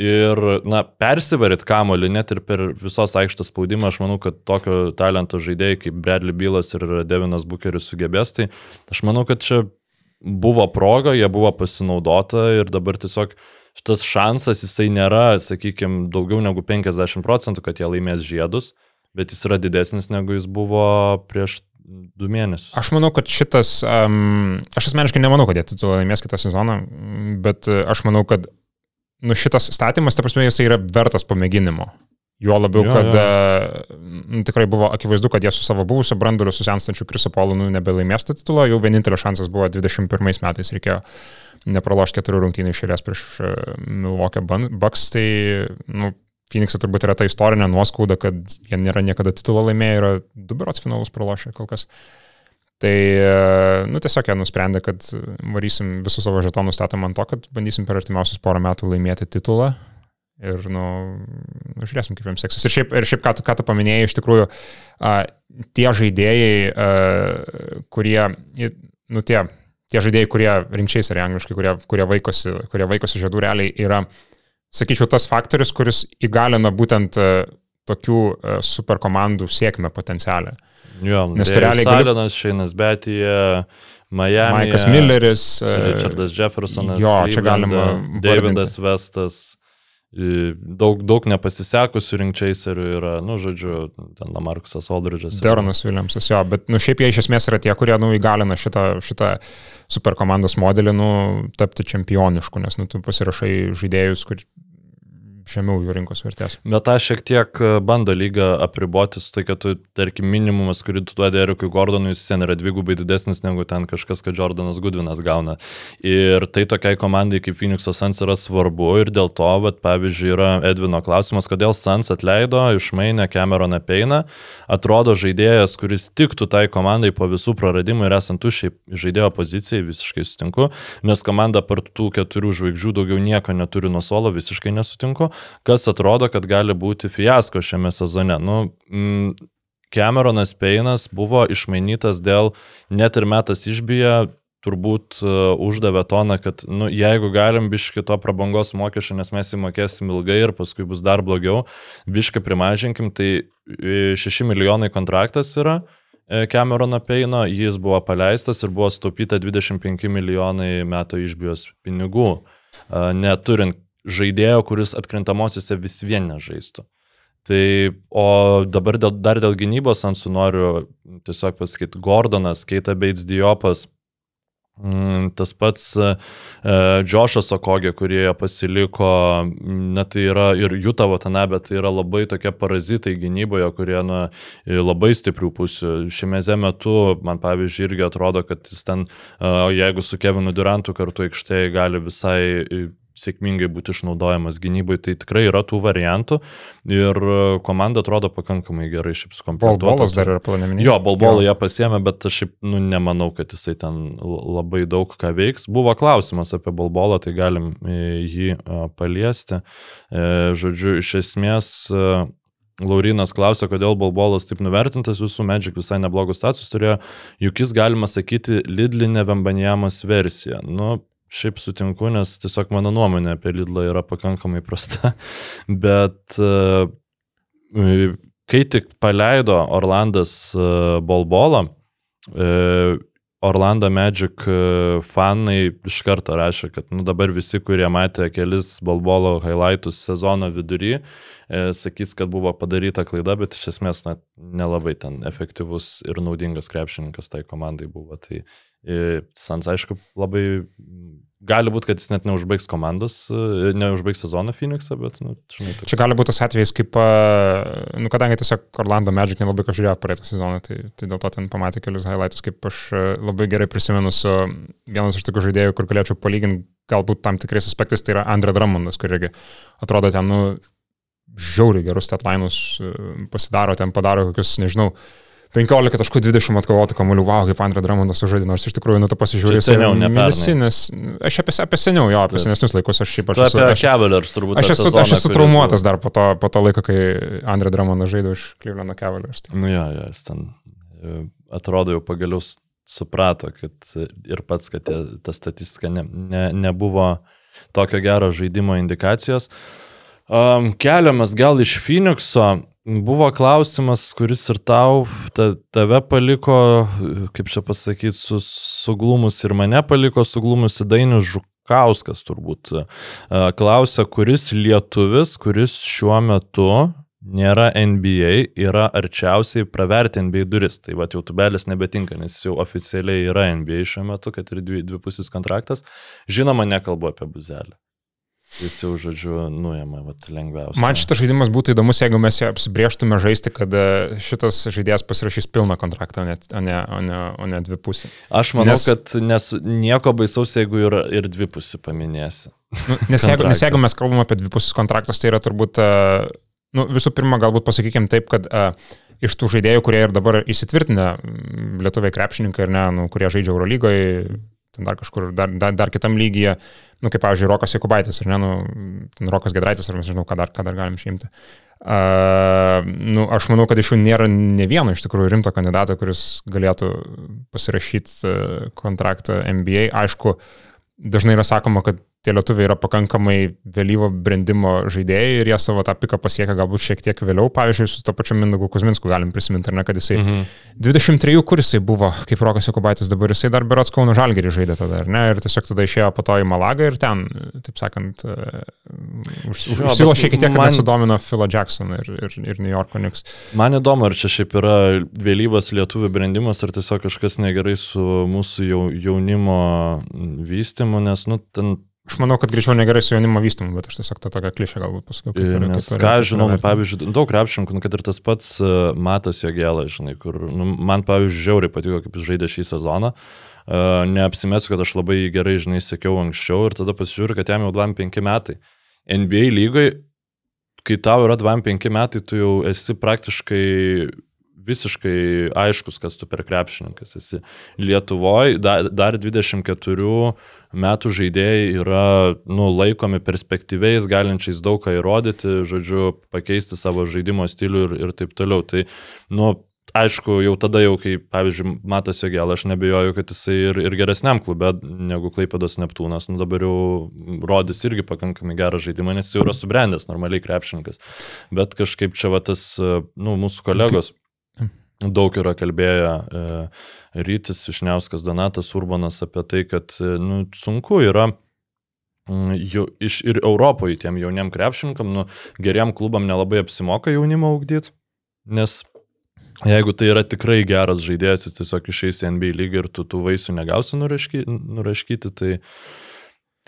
Ir, na, persivaryt kamolį net ir per visos aikštės spaudimą, aš manau, kad tokio talento žaidėjai kaip Bradley Bylas ir Devinas Bucheris sugebės, tai aš manau, kad čia buvo proga, jie buvo pasinaudota ir dabar tiesiog šitas šansas, jisai nėra, sakykime, daugiau negu 50 procentų, kad jie laimės žiedus, bet jis yra didesnis negu jis buvo prieš du mėnesius. Aš manau, kad šitas, um, aš asmeniškai nemanau, kad jie titulą laimės kitą sezoną, bet uh, aš manau, kad nu, šitas statymas, ta prasme, jisai yra vertas pamėginimo. Juo labiau, Jo, kad jo. uh, tikrai buvo akivaizdu, kad jie su savo buvusiu branduliu, su senstančiu Krisopolu, nu, nebelaimės tą titulą. Jau vienintelis šansas buvo 21 metais, reikėjo nepralošti keturių rungtynių išėlės prieš uh, Milwaukee Bucks. Tai, nu, Phoenix'e turbūt yra ta istorinė nuoskauda, kad jie nėra niekada titulo laimėję, yra du berots finalus pralošę kol kas. Tai, e, nu, tiesiog jie nusprendė, kad varysim visus savo žetonus statom ant to, kad bandysim per artimiausius porą metų laimėti titulą. Ir, nu, nu žiūrėsim, kaip jiems seksis. Ir šiaip, ir šiaip ką, tu, ką tu paminėjai, iš tikrųjų, a, tie žaidėjai, a, kurie, nu, tie, tie žaidėjai, kurie rinkčiais yra angliškai, kurie, kurie, vaikosi, kurie vaikosi žiedų realiai, yra, sakyčiau, tas faktorius, kuris įgalina būtent a, tokių a, superkomandų sėkmę potencialę. Jo, Nes tu realiai gali- Salinas, Šeinas Betija, Miami. Maikas Milleris. a, Richardas Jeffersonas, Jo, čia Clevelande, galima Davidas Vestas, daug, daug nepasisekusių rinkčiaiserių yra, nu, žodžiu, ten Lamarkusas Aldridge'as. Deronas Williamsas, jo, bet nu, šiaip jie iš esmės yra tie, kurie nu, įgalina šitą, šitą superkomandos modelį nu, tapti čempionišku, nes nu, tu pasirašai žaidėjus, kur žemiau jų rinkos vertės. Bet tą šiek tiek e, bando lyga apriboti su tai, kad tu, tarkim, minimumas, kurį tu duodi Erikui Gordonui, jis sen yra dvigubai didesnis negu ten kažkas, kad Jordanas Goodvinas gauna. Ir tai tokiai komandai kaip Phoenix'o Suns yra svarbu ir dėl to, vat, pavyzdžiui, yra Edvino klausimas, kodėl Suns atleido, išmainė Cameroną Peiną, atrodo žaidėjas, kuris tiktų tai komandai po visų praradimų ir esant tušiai žaidėjo pozicijai, visiškai sutinku, nes komanda per tų keturių žvaigždžių daugiau nieko neturi nuo solo, visiškai nesutinku kas atrodo, kad gali būti fiasko šiame sezone. Nu, mm, Cameronas Peinas buvo išmainytas dėl net ir metas išbiję, turbūt uh, uždavė toną, kad nu, jeigu galim biški to prabangos mokesčio, nes mes įmokėsim ilgai ir paskui bus dar blogiau, biški primažinkim, tai e, 6 milijonai kontraktas yra. e, Camerono Peino, jis buvo paleistas ir buvo staupyta 25 milijonai metų išbijos pinigų, neturint žaidėjo, kuris atkrintamosiose vis vien nežaistų. Tai, o dabar dėl, dar dėl gynybos ansų noriu tiesiog pasakyti, Gordonas, Keita Bates Diopas, mm, tas pats e, Džošas Okogė, kurie pasiliko, net tai yra ir Jutavo tame, bet tai yra labai tokie parazitai gynyboje, kurie na, labai stiprių pusių. Šiame metu, man pavyzdžiui, irgi atrodo, kad jis ten, e, jeigu su Kevinu Durantu kartu aikštėje gali visai e, sėkmingai būti išnaudojamas gynybai, tai tikrai yra tų variantų ir e, komanda atrodo pakankamai gerai šiaip sukomplektuota. Bolbolas dar yra planeminė. Jo, Bolbolą jie pasiemė, bet aš šiaip nu, nemanau, kad jisai ten labai daug ką veiks. Buvo klausimas apie Bolbolą, tai galim e, jį e, paliesti. Žodžiu, iš esmės. Laurinas klausė, kodėl Bolbolas taip nuvertintas, visų Magic visai neblogus status turėjo, juk jis galima sakyti Lidlinė Vembanjamas versija. Nu, šiaip sutinku, nes tiesiog mano nuomonė apie Lidlą yra pakankamai prasta, bet e, kai tik paleido Orlandas e, Bolbolą, e, Orlando Magic fanai iš karto rašė, kad nu, dabar visi, kurie matė kelis Bolbolo highlightus sezono vidury, e, sakys, kad buvo padaryta klaida, bet iš esmės na, nelabai ten efektyvus ir naudingas krepšininkas tai komandai buvo. Tai Sans, aišku, labai gali būti, kad jis net neužbaigs komandos, e, neužbaigs sezoną Phoenix'ą, bet, nu, žinai, toks. Čia gali būti tas atvejis, kaip, a, nu, kadangi tiesiog Orlando Magic nelabai ką žiūrėjo praeitą sezoną, tai, tai dėl to ten pamatė kelius highlights, kaip aš labai gerai prisimenu su vienas iš tokių žaidėjų, kur galėčiau palyginti galbūt tam tikrais aspektais, tai yra Andre Drummondas, kur irgi atrodo ten, nu, žiauriai gerus statlainus pasidaro, ten padaro kokius, nežinau, 15 taškų 20 atkovotų kamuolių, wow, kaip Andrė Dramondas sužaidė, nors iš tikrųjų, nu, tu pasižiūrėjai, seniau, ne mėnesinis, aš apie, apie seniau, jo, apie senesnius laikus, aš šiaip aš esu, apie Cavaliers turbūt. aš esu, sezoną, aš esu traumuotas dar po to, po to laiko, kai Andrė Dramondas žaidė už Cleveland Cavaliers. Tai. Nu jo, jo, jis ten e, atrodo jau pagaliau suprato, kad e, ir pats, kad ta statistika ne, ne, nebuvo tokio gero žaidimo indikacijos. Um, keliamas gal iš Phoenixo. Buvo klausimas, kuris ir tau, ta, tave paliko, kaip čia pasakyti, su, suglumus ir mane paliko suglumus Dainis Žukauskas turbūt. Uh, klausia, kuris lietuvis, kuris šiuo metu nėra NBA, yra arčiausiai praverti NBA duris. Tai va, jau tubelis nebetinka, nes jau oficialiai yra NBA šiuo metu, kad ir dvi, dvipusis kontraktas. Žinoma, nekalbu apie buzelį. Jis jau, žodžiu, nuėmė, vat, lengviausia. Man šitas žaidimas būtų įdomus, jeigu mes apsibrieštume žaisti, kad e, šitas žaidėjas pasirašys pilną kontraktą, o ne, o ne, o ne, o ne dvipusį. Aš manau, Nes- kad nes, nieko baisaus, jeigu ir, ir dvipusį paminėsi. Nu, nes, jeigu, nes jeigu mes kalbam apie dvipusius kontraktus, tai yra turbūt, e, nu, visų pirma, galbūt pasakykime taip, kad uh, iš tų žaidėjų, kurie ir dabar įsitvirtinę, lietuviai krepšininkai ir ne, nu, kurie žaidžia Eurolygoje, ten dar kažkur, dar, dar, dar kitam lygyje, nu, kaip, pavyzdžiui, Rokas Jekubaitis, ar ne, nu, Rokas Gedraitis, ar mes nežinau, ką dar, ką dar galim šimti. Uh, nu, aš manau, kad iš jų nėra ne vieno iš tikrųjų rimto kandidato, kuris galėtų pasirašyti uh, kontraktą NBA. Aišku, dažnai yra sakoma, kad tie lietuviai yra pakankamai vėlyvo brandimo žaidėjai ir jie savo tą piką pasiekia galbūt šiek tiek vėliau. Pavyzdžiui, su to pačiu Mindagu Kuzminsku galim prisiminti, ne, kad jisai mhm. 23, kur jisai buvo, kaip Rokas Jokubaitis dabar, jisai dar berots Kauno Žalgerį žaidė tada, ar ne, ir tiesiog tada išėjo po to į Malagą ir ten, taip sakant, už, Jo, užsilošė bet iki tiek, kad man- man... nesudomino Philo Jackson ir, ir, ir New Yorko Knicks. Man įdomu, ar čia šiaip yra vėlyvas lietuvių brendimas, ar tiesiog kažkas negerai su mūsų jau, jaunimo vystimu, nes, nu, ten Aš manau, kad greičiau negerai su jaunimo vystymu, bet aš tiesiog tą tokią klišę galbūt pasakiau. kaip Nes kaip ką žinau, nu, pavyzdžiui, daug krepšininkų, nu, kad ir tas pats uh, Matas Jogėlas, žinai, kur nu, man, pavyzdžiui, žiauriai patiko, kaip jis žaidė šį sezoną. Uh, neapsimesiu, kad aš labai gerai, žinai, sekiau anksčiau ir tada pasižiūriu, kad jam jau 25 metai. NBA lygai, kai tau yra 25 metai, tu jau esi praktiškai visiškai aiškus, kas tu per krepšininkas esi. Lietuvoje dar, dar 24 metų žaidėjai yra nu, laikomi perspektyviais, galinčiais daug ką įrodyti, žodžiu, pakeisti savo žaidimo stilių ir, ir taip toliau. Tai, nu, aišku, jau tada jau, kai, pavyzdžiui, Matas Jogėl, aš nebejoju, kad jisai ir, ir geresniam klube negu Klaipados Neptūnas, nu dabar jau rodys irgi pakankamai gerą žaidimą, nes jau yra subrendęs, normaliai krepšininkas. Bet kažkaip čia va tas, nu, mūsų kolegos daug yra kalbėję e, Rytis Višniauskas, Donatas Urbanas apie tai, kad e, nu, sunku yra mm, jau iš ir Europoje tiem jauniem krepšininkam, nu, geriam klubam nelabai apsimoka jaunimą augdyti, nes jeigu tai yra tikrai geras žaidėjas, jis tiesiog išeis į NBA lygį ir tu tų vaisių negausi nurašky, nuraškyti, tai,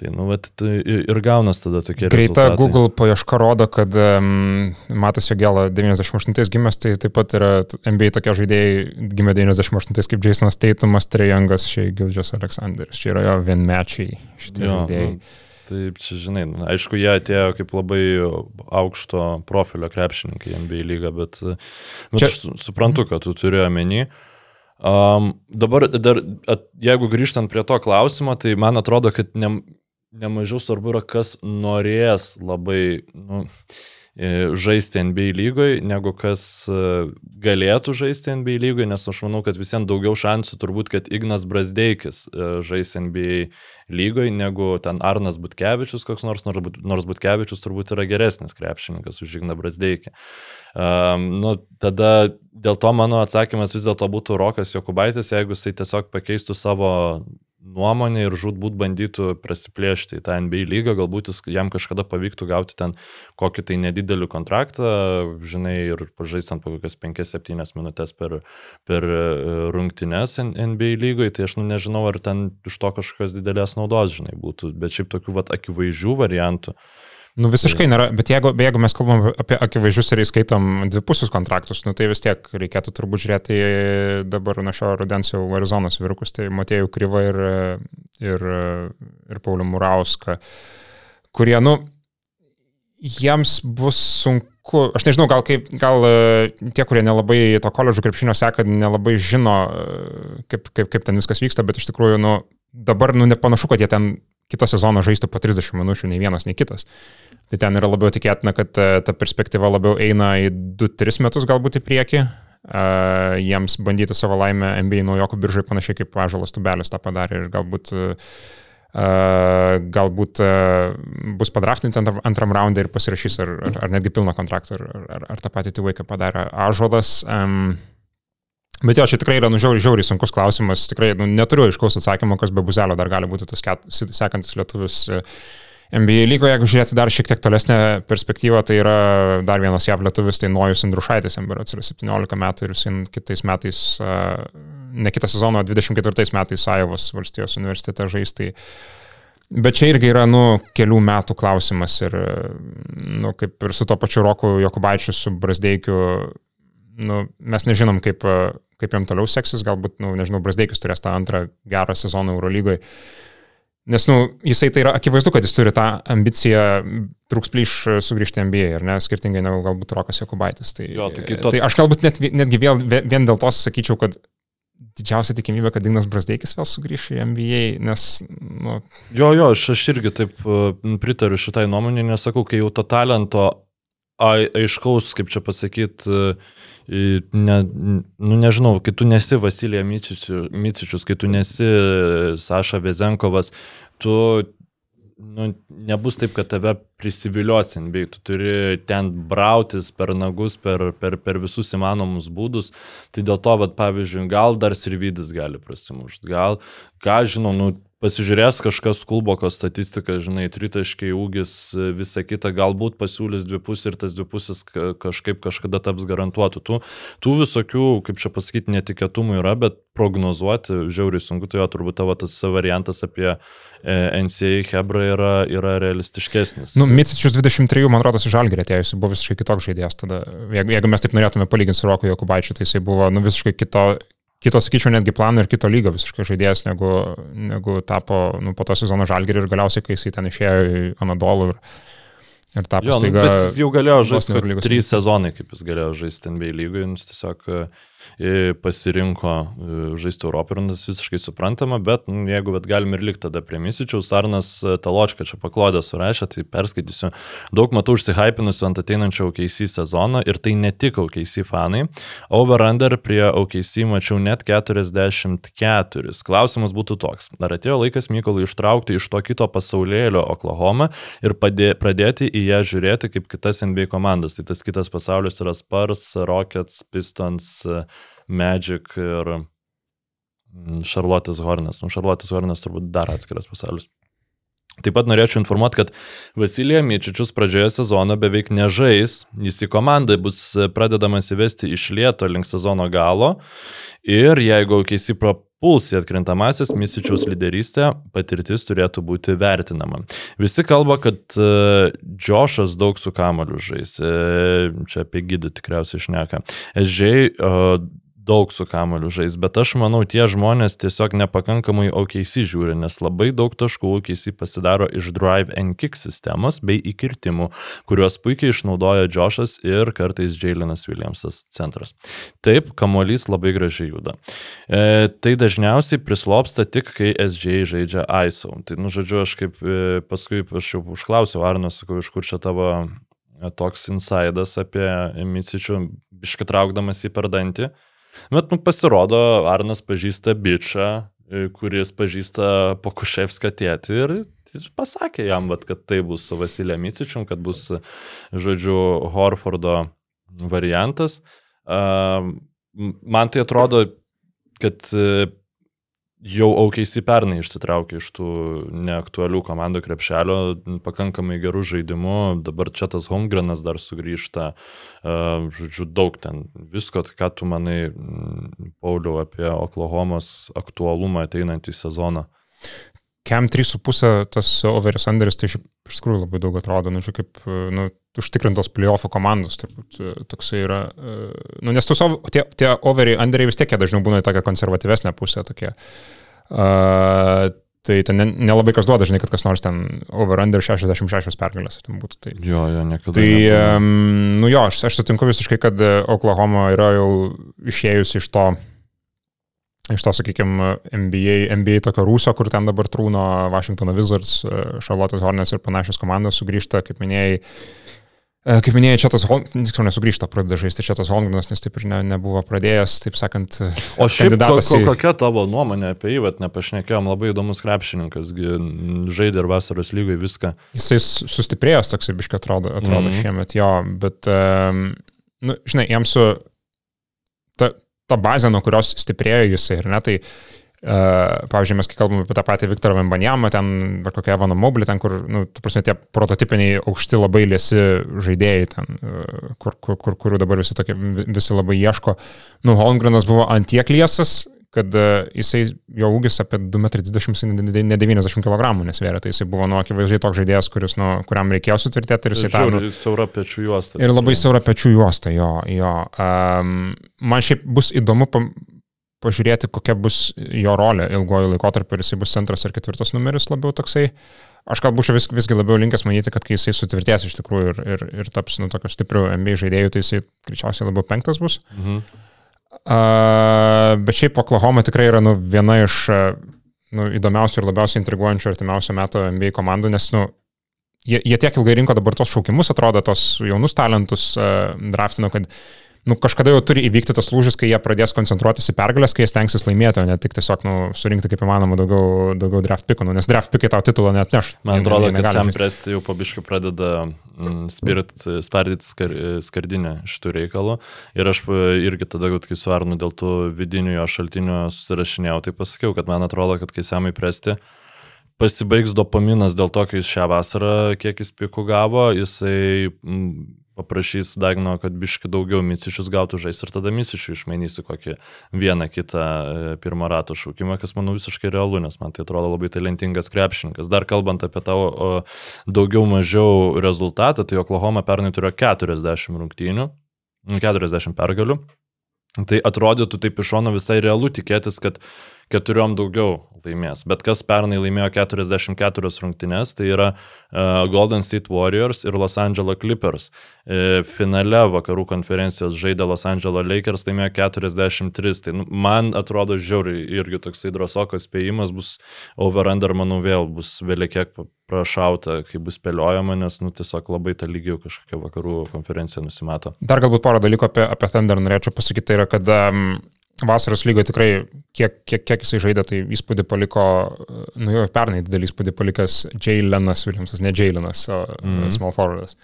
tai, nu, vat, tai ir gaunas tada tokie Greita rezultatai. Google paieška rodo, kad um, Matas Jogėla 98 gimęs, tai taip pat yra NBA tokie žaidėjai gimė 98 kaip Jasonas Teitumas, Trejangas, šiai Gildžias Aleksandris. Čia yra jo vienmečiai šitie Jo, žaidėjai. nu, Taip, čia žinai, nu, aišku, jie atėjo kaip labai aukšto profilio krepšininkai NBA lygą, bet, bet Čia- aš su- suprantu, kad tu turi omeny. Um, dabar, dar, at, jeigu grįžtant prie to klausimo, tai man atrodo, kad ne, nemažiau svarbu yra, kas norės labai nu, e, žaisti NBA lygoje, negu kas e, galėtų žaisti NBA lygoje, nes aš manau, kad visiems daugiau šansų turbūt, kad Ignas Brasdeikis e, žais NBA lygoje, negu ten Arnas Butkevičius koks nors, nors Butkevičius turbūt yra geresnis krepšininkas už Igną Brasdeikį. Um, nu, tada dėl to mano atsakymas vis dėlto būtų Rokas Jokubaitis, jeigu jisai tiesiog pakeistų savo nuomonę ir žudbūt bandytų prasiplėšti į tą NBA lygą, galbūt jis, jam kažkada pavyktų gauti ten kokį tai nedidelį kontraktą, žinai, ir pažaistant po kokias 5-7 minutės per, per e, rungtynes NBA lygoje, tai aš nu, nežinau, ar ten iš to kažkokios didelės naudos, žinai, būtų, bet šiaip tokių vat, akivaizdžių variantų. Nu visiškai nėra, bet jeigu, jeigu mes kalbam apie akivaizdžius ir įskaitom dvipusius kontraktus, nu tai vis tiek reikėtų turbūt žiūrėti dabar nuo šio rudens jau Arizonos virukus, tai Matėjų Kryva ir, ir, ir Paulių Murauską, kurie, nu, jiems bus sunku, aš nežinau, gal, kaip, gal e, tie, kurie nelabai to koledžų krepšinio seka, nelabai žino, e, kaip, kaip, kaip ten viskas vyksta, bet iš tikrųjų, nu, dabar, nu, nepanašu, kad jie ten kitą sezoną žaistų po 30 minučių, nei vienas, nei kitas. Tai ten yra labiau tikėtina, kad e, ta perspektyva labiau eina į 2-3 metus galbūt į priekį. Uh, jiems bandyti savo laimę NBA naujokų biržai panašiai kaip Ažalas Tubelis tą padarė ir galbūt uh, galbūt uh, bus padraftinti antram, antram raundui ir pasirašys ar, ar, ar netgi pilną kontraktą, ar, ar, ar tą patį tėvai, kaip padarė Ažodas. Um, Bet jo, čia tikrai yra nužiauriai, žiauriai sunkus klausimas. Tikrai nu, neturiu aiškaus atsakymo, kas be buzelio dar gali būti tas ket, sekantis lietuvis NBA lygoje. Jeigu žiūrėti dar šiek tiek tolesnę perspektyvą, tai yra dar vienas jav lietuvis, tai Nojus Andrušaitis, jam yra 17 metų ir jis kitais metais, ne kitą sezoną, 24 metais Ajovos valstijos universitete žais. Tai, Bet čia irgi yra, nu, kelių metų klausimas ir, nu, kaip ir su to pačiu Roku Jokubaičiu, su Brasdeikiu, nu, mes nežinom, kaip, kaip jam toliau seksis, galbūt, nu, nežinau, Brasdeikis turės tą antrą gerą sezoną Eurolygoje. Nes, nu, jisai tai yra akivaizdu, kad jis turi tą ambiciją trūks plyš sugrįžti NBA, ar ne, skirtingai negu galbūt Rokas Jokubaitis. Tai, Jo, tai to- tai aš galbūt net, netgi vėl, vien dėl to sakyčiau, kad didžiausia tikimybė, kad Dignas Brasdeikis vėl sugrįš į NBA, nes, nu, Jo, jo, aš, aš irgi taip uh, pritariu šitai nuomonė, nesakau, kai jau to talento ai, aiškaus, kaip čia pasakyti, ne, nu nežinau, kai tu nesi Vasilija Micičius, kai tu nesi Saša Vezenkovas, tu nu, nebus taip, kad tave prisivilios NBA, tu turi ten brautis per nagus, per, per, per visus įmanomus būdus, tai dėl to, vad, pavyzdžiui, gal dar Sirvidis gali prasimušti, gal, ką žinau, nu, pasižiūrės kažkas Kulboko statistiką, žinai, tritaškiai ūgis, visa kita, galbūt pasiūlys dvipus ir tas dvipusis kažkaip kažkada taps garantuotų. Tų, tų visokių, kaip čia pasakyti, netikėtumų yra, bet prognozuoti žiauriai sunku, tai jo turbūt tavo tas variantas apie NCA Hebra yra, yra realistiškesnis. Nu, Micičius 23, man rodos, žalgerė atėjo, jis buvo visiškai kitoks žaidėjas tada. Jeigu, jeigu mes taip norėtume palyginti su Roku Jokubaičiu, tai jisai buvo nu, visiškai kito, kito, sakyčiau, netgi plano ir kito lygio visiškai žaidėjas, negu, negu tapo nu, po to sezono žalgerį ir galiausiai, kai jisai ten išėjo į Anadolų ir, ir tapo jo, nu, staiga. bet jis jau galėjo žaisti trys sezonai, kaip jis galėjo žaisti NBA lygoje, jis tiesiog e, pasirinko e, žaisti Europą ir tas visiškai suprantama, bet nu, jeigu bet galim ir likti tada prie Misičiaus, Arnas e, Taločka čia paklodė surašė, tai perskaitysiu. Daug matau užsihypinusiu ant ateinančio OKC sezono ir tai ne tik OKC fanai. Over-under prie OKC mačiau net 44. Klausimas būtų toks. Ar atėjo laikas Mykolui ištraukti iš to kito pasaulėlio Oklahoma ir padė, pradėti į ją žiūrėti kaip kitas NBA komandas? Tai tas kitas pasaulis yra Spurs, Rockets, Pistons, Magic ir mm, Charlotte's Hornets. Nu, Charlotte's Hornets turbūt dar atskiras pasaulis. Taip pat norėčiau informuoti, kad Vasilija Miečičius pradžioje sezono beveik nežais, jis į komandą bus pradedamas įvesti iš lieto link sezono galo ir jeigu keisi prapuls į atkrintamasis, Misičiaus lyderystė patirtis turėtų būti vertinama. Visi kalba, kad uh, Džošas daug su kamoliu žais, uh, čia apie gydą tikriausiai išneka. Uh, daug su kamoliu žais, bet aš manau, tie žmonės tiesiog nepakankamai OKC žiūri, nes labai daug taškų OKC pasidaro iš drive and kick sistemos bei įkirtimų, kuriuos puikiai išnaudoja Džošas ir kartais Jailenas Williamsas centras. Taip, kamuolys labai gražiai juda. E, tai dažniausiai prislopsta tik, kai SJ žaidžia ISO. Tai, nu, žodžiu, aš kaip e, paskui aš jau užklausiau Arno, sakau, iš kur čia tavo e, toks insidas apie Micičių, iškitraukdamas į per dantį. Bet, nu, pasirodo, Arnas pažįsta bičią, e, kuris pažįsta Pokuševską tėtį ir jis pasakė jam, vat, kad tai bus su Vasilė Micičium, kad bus, žodžiu, Horfordo variantas. Man tai atrodo, kad e, jau OKC pernai išsitraukė iš tų neaktualių komandų krepšelio pakankamai gerų žaidimų, dabar čia tas Holmgrenas dar sugrįžta, uh, žodžiu, daug ten visko, ką tu manai, Pauliau, apie Oklahomos aktualumą ateinantį sezoną. Kem 3,5 tas overis Anderis, tai šiaip iš tikrųjų labai daug atrodo, nu, čia kaip, nu, užtikrintos playoffų komandos, turbūt toksai yra, nu, nes tu savo, tie, tie overiai Anderiai vis tiek jie dažniau būna į tokią konservatyvesnę pusę, tokie. Uh, tai ten nelabai kas duoda, žinai, kad kas nors ten over-under 66 pergalės ten būtų. Tai, jo, jo, niekada. Tai, um, nu jo, aš, aš sutinku visiškai, kad Oklahoma yra jau išėjusi iš to, iš to, sakykime, NBA, NBA tokio rūsio, kur ten dabar trūno Washington Wizards, Charlotte Hornets ir panašios komandos sugrįžta, kaip minėjai, E, Kaip minėjai, čia tas Holmgrenas, tiksliau nesugrįžta pradeda žaisti, čia tas Holmgrenas, nes taip ir ne, nebuvo pradėjęs, taip sakant, O šiaip ko, ko, kokia tavo nuomonė apie jį, bet nepašnekėjom, labai įdomus krepšininkas, žaidė ir vasaros lygai viską. jisai sustiprėjęs toksai biškai atrodo, atrodo mm. šiemet jo, bet, um, nu, žinai, jam su ta, ta bazė, nuo kurios stiprėjo jisai, ir ne, tai Uh, pavyzdžiui, mes kai kalbame apie tą patį Viktorą Vembanjamą, ten ar kokią Evaną Moblį, ten kur, nu, tu prasme, tie prototipiniai aukšti labai liesi žaidėjai, ten, uh, kur, kur, kur, kurių dabar visi, tokie, vi- visi labai ieško. Nu, Holmgrenas buvo antiek liesas, kad uh, jisai, jo ūgis apie 2,20 m, ne 90 kg nesvėrė, tai jisai buvo, nu, akivaizdžiai toks žaidėjas, kuris, nu, kuriam reikėjo sutvirtėti ir jisai tą, nu, siaura pečių juosta. Ir labai siaura pečių juosta, jo. jo. Um, man šiaip bus įdomu pam, pažiūrėti, kokia bus jo rolė ilgojų laikotarpiu, ar jisai bus centras ar ketvirtas numeris labiau toksai. Aš gal būčiau vis, visgi labiau linkęs manyti, kad kai jisai sutvirtės iš tikrųjų ir, ir, ir taps nu, tokio stiprių NBA žaidėjų, tai jisai greičiausiai labiau penktas bus. Mhm. Uh, bet šiaip Oklahoma tikrai yra nu, viena iš uh, nu, įdomiausių ir labiausiai intriguojančių artimiausio meto NBA komandų, nes nu, jie, jie tiek ilgai rinko dabar tos šaukimus, atrodo, tos jaunus talentus uh, draftino, kad nu, kažkada jau turi įvykti tas lūžis, kai jie pradės koncentruotis į pergalės, kai jie stengsis laimėti, o ne tik tiesiog nu, surinkti kaip įmanoma daugiau, daugiau draft pikų, nu, nes draft pikai tau titulą net neš. Man atrodo, jie kad negali Sam. Presti jau pabiškai pradeda mm, spirit, spardyti skar, skardinę šitų reikalų. Ir aš e, irgi tada, kad kai su Arnu dėl tų vidinių jo šaltinių susirašinėjau, tai pasakiau, kad man atrodo, kad kai Samai Presti pasibaigs dopaminas dėl to, kai jis šią vasarą kiek jis pikų gavo, jisai mm, paprašys Dagno, kad biški daugiau Micičius gautų žais ir tada Micičių išmainysi kokį vieną kitą e, pirmą rato šaukimą, kas manau visiškai realu, nes man tai atrodo labai talentingas krepšininkas. Dar kalbant apie tavo daugiau mažiau rezultatą, tai Oklahoma pernai turėjo 40 rungtynių, 40 pergalių. Tai atrodytų taip iš šono visai realu tikėtis, kad keturiom daugiau laimės. Bet kas pernai laimėjo 44 rungtynes, tai yra uh, Golden State Warriors ir Los Angeles Clippers. E, finale vakarų konferencijos žaidė Los Angeles Lakers, laimėjo 43. Tai nu, man atrodo žiauriai irgi toksai drąsokas spėjimas bus over-under, manau, vėl bus vėliau kiek prašauta, kai bus spėliojama, nes nu, tiesiog labai ta lygiai kažkokia vakarų konferencija nusimato. Dar galbūt porą dalykų apie, apie Thunder norėčiau pasakyti, tai yra, kad um, vasaros lygoje tikrai, kiek, kiek, kiek jisai žaidė, tai įspūdį paliko, uh, nu jo pernai didelį įspūdį palikęs Jailenas Williamsas, ne Jailenas, o mm. -hmm. Small Forwardas.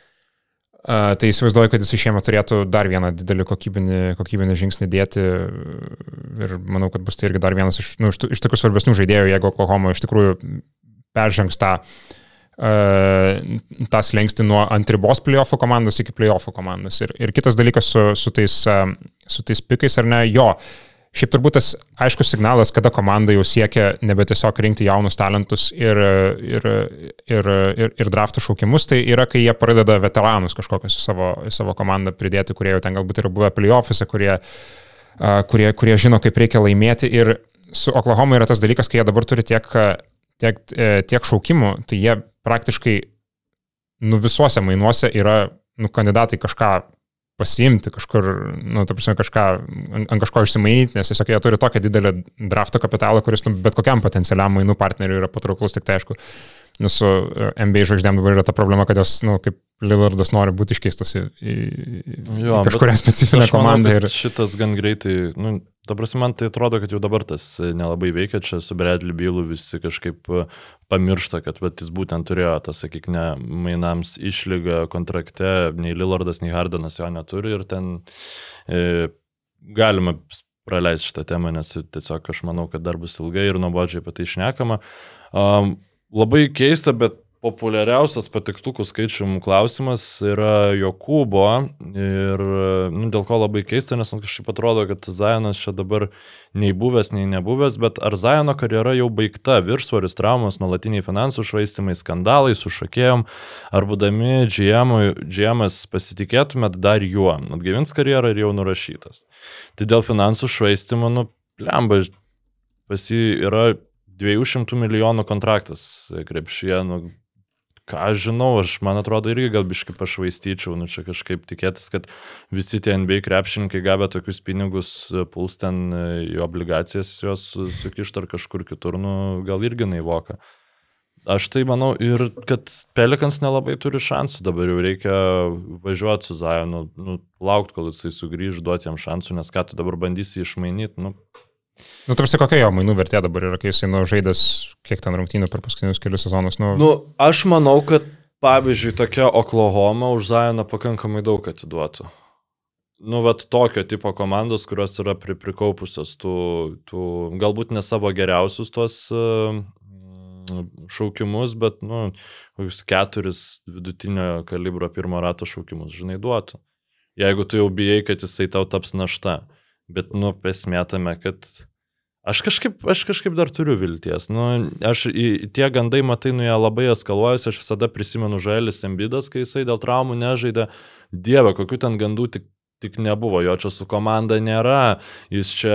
Uh, tai įsivaizduoju, kad jisai šiemet turėtų dar vieną didelį kokybinį, kokybinį žingsnį dėti uh, ir manau, kad bus tai irgi dar vienas iš, nu, iš, iš tokių svarbesnių žaidėjų, jeigu Oklahoma iš tikrųjų peržengs tą uh, tą slengsti nuo antribos playoffų komandos iki playoffų komandos. Ir, ir kitas dalykas su, su, tais, su tais pikais, ar ne, jo. Šiaip turbūt tas aiškus signalas, kada komanda jau siekia nebe tiesiog rinkti jaunus talentus ir, ir, ir, ir, ir draftų šaukimus, tai yra, kai jie pradeda veteranus kažkokius į savo, į savo komandą pridėti, kurie jau ten galbūt yra buvę playoffose, kurie, kurie, kurie žino, kaip reikia laimėti. Ir su Oklahoma yra tas dalykas, kai jie dabar turi tiek, tiek, e, tiek šaukimų, tai jie praktiškai nu, visuose mainuose yra nu, kandidatai kažką pasiimti, kažkur, nu, ta prasme, kažką, ant, ant kažko išsimainyti, nes tiesiog jie turi tokią didelę drafto kapitalą, kuris nu, bet kokiam potencialiam mainų partneriui yra patrauklus, tik tai aišku, nu, su e, NBA žvaigždėm dabar yra ta problema, kad jos, nu, kaip Lillardas nori būti iškeistas į, į, į Jo, bet kažkurią specifinę manau, komandą. Ir, Šitas gan greitai, nu, ta prasme, man tai atrodo, kad jau dabar tas nelabai veikia, čia su Bradley Bylu visi kažkaip e, pamiršta, kad vat, jis būtent turėjo tą, sakykime, mainams išlygą kontrakte, nei Lillardas, nei Hardanas jo neturi ir ten e, galima praleisti šitą temą, nes tiesiog aš manau, kad dar bus ilgai ir nuobodžiai apie tai išnekama. Um, labai keista, bet populiariausias patiktukų skaičium klausimas yra Jokūbo ir nu, dėl ko labai keista, nes man kažkaip atrodo, kad Zajonas čia dabar nei buvęs, nei nebuvęs, bet ar Zajono karjera jau baigta, viršsvoris traumas, nuolatiniai finansų švaistimai, skandalai su šokėjom, ar būdami GM, GM'as pasitikėtumėt dar juo, atgaivins karjerą ir jau nurašytas. Tai dėl finansų švaistimo, nu, lemba, pas jį yra 200 milijonų kontraktas krepšyje, nu, ką aš žinau, aš man atrodo irgi gal biškai pašvaistyčiau, nu čia kažkaip tikėtis, kad visi tie NBA krepšininkai gavę tokius pinigus puls ten į obligacijas juos sukišti ar kažkur kitur, nu gal irgi naivoka. Aš tai manau ir, kad Pelikans nelabai turi šansų, dabar jau reikia važiuoti su Zajonu, nu, laukti, kol jisai sugrįž, duoti jam šansų, nes ką tu dabar bandysi išmainyti, nu, Nu, tarsi kokia jo mainų vertė dabar yra, kai jisai nu, žaidęs kiek ten rungtynių per paskutinius kelius sezonus. Nu, Nu, aš manau, kad pavyzdžiui tokia Oklahoma už Zajoną pakankamai daug atiduotų. Nu, vat tokio tipo komandos, kurios yra pri, prikaupusios tų, tų, galbūt ne savo geriausius tuos uh, šaukimus, bet, nu, kokius keturis vidutinio kalibro pirmo rato šaukimus, žinai, duotų. Jeigu tu jau bijai, kad jisai tau taps našta. Bet, nu, esmė tame, kad Aš kažkaip, aš kažkaip dar turiu vilties. Nu, aš į, tie gandai, matai, nu jie labai eskaluojasi, aš visada prisimenu Žaelis Embidas, kai jisai dėl traumų nežaidė. Dieve, kokiu ten gandų tik tik nebuvo, jo čia su komanda nėra, jis čia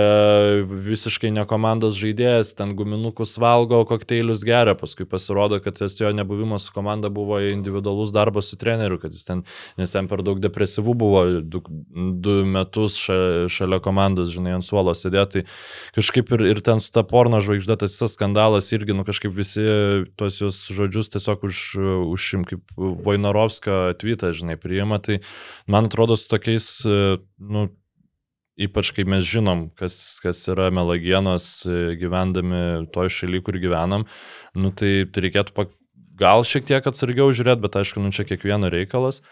visiškai ne komandos žaidėjas, ten guminukus valgo, kokteilius geria, paskui pasirodo, kad tas jo nebuvimas su komanda buvo individualus darbas su treneriu, kad jis ten, nes ten per daug depresyvų buvo, du, du metus ša, šalia komandos, žinai, ant suolo sėdėti, kažkaip ir, ir ten su ta porno žvaigždė, tas visas skandalas irgi, nu kažkaip visi tuos jos žodžius tiesiog už, užšim kaip Vainarovskio tweetą, žinai, priima, tai man atrodo su tokiais nu, ypač kai mes žinom, kas, kas yra melagienos gyvendami toj šaly, kur gyvenam, nu, tai, tai reikėtų pak, gal šiek tiek atsargiau žiūrėti, bet aišku, nu, čia kiekvieno reikalas.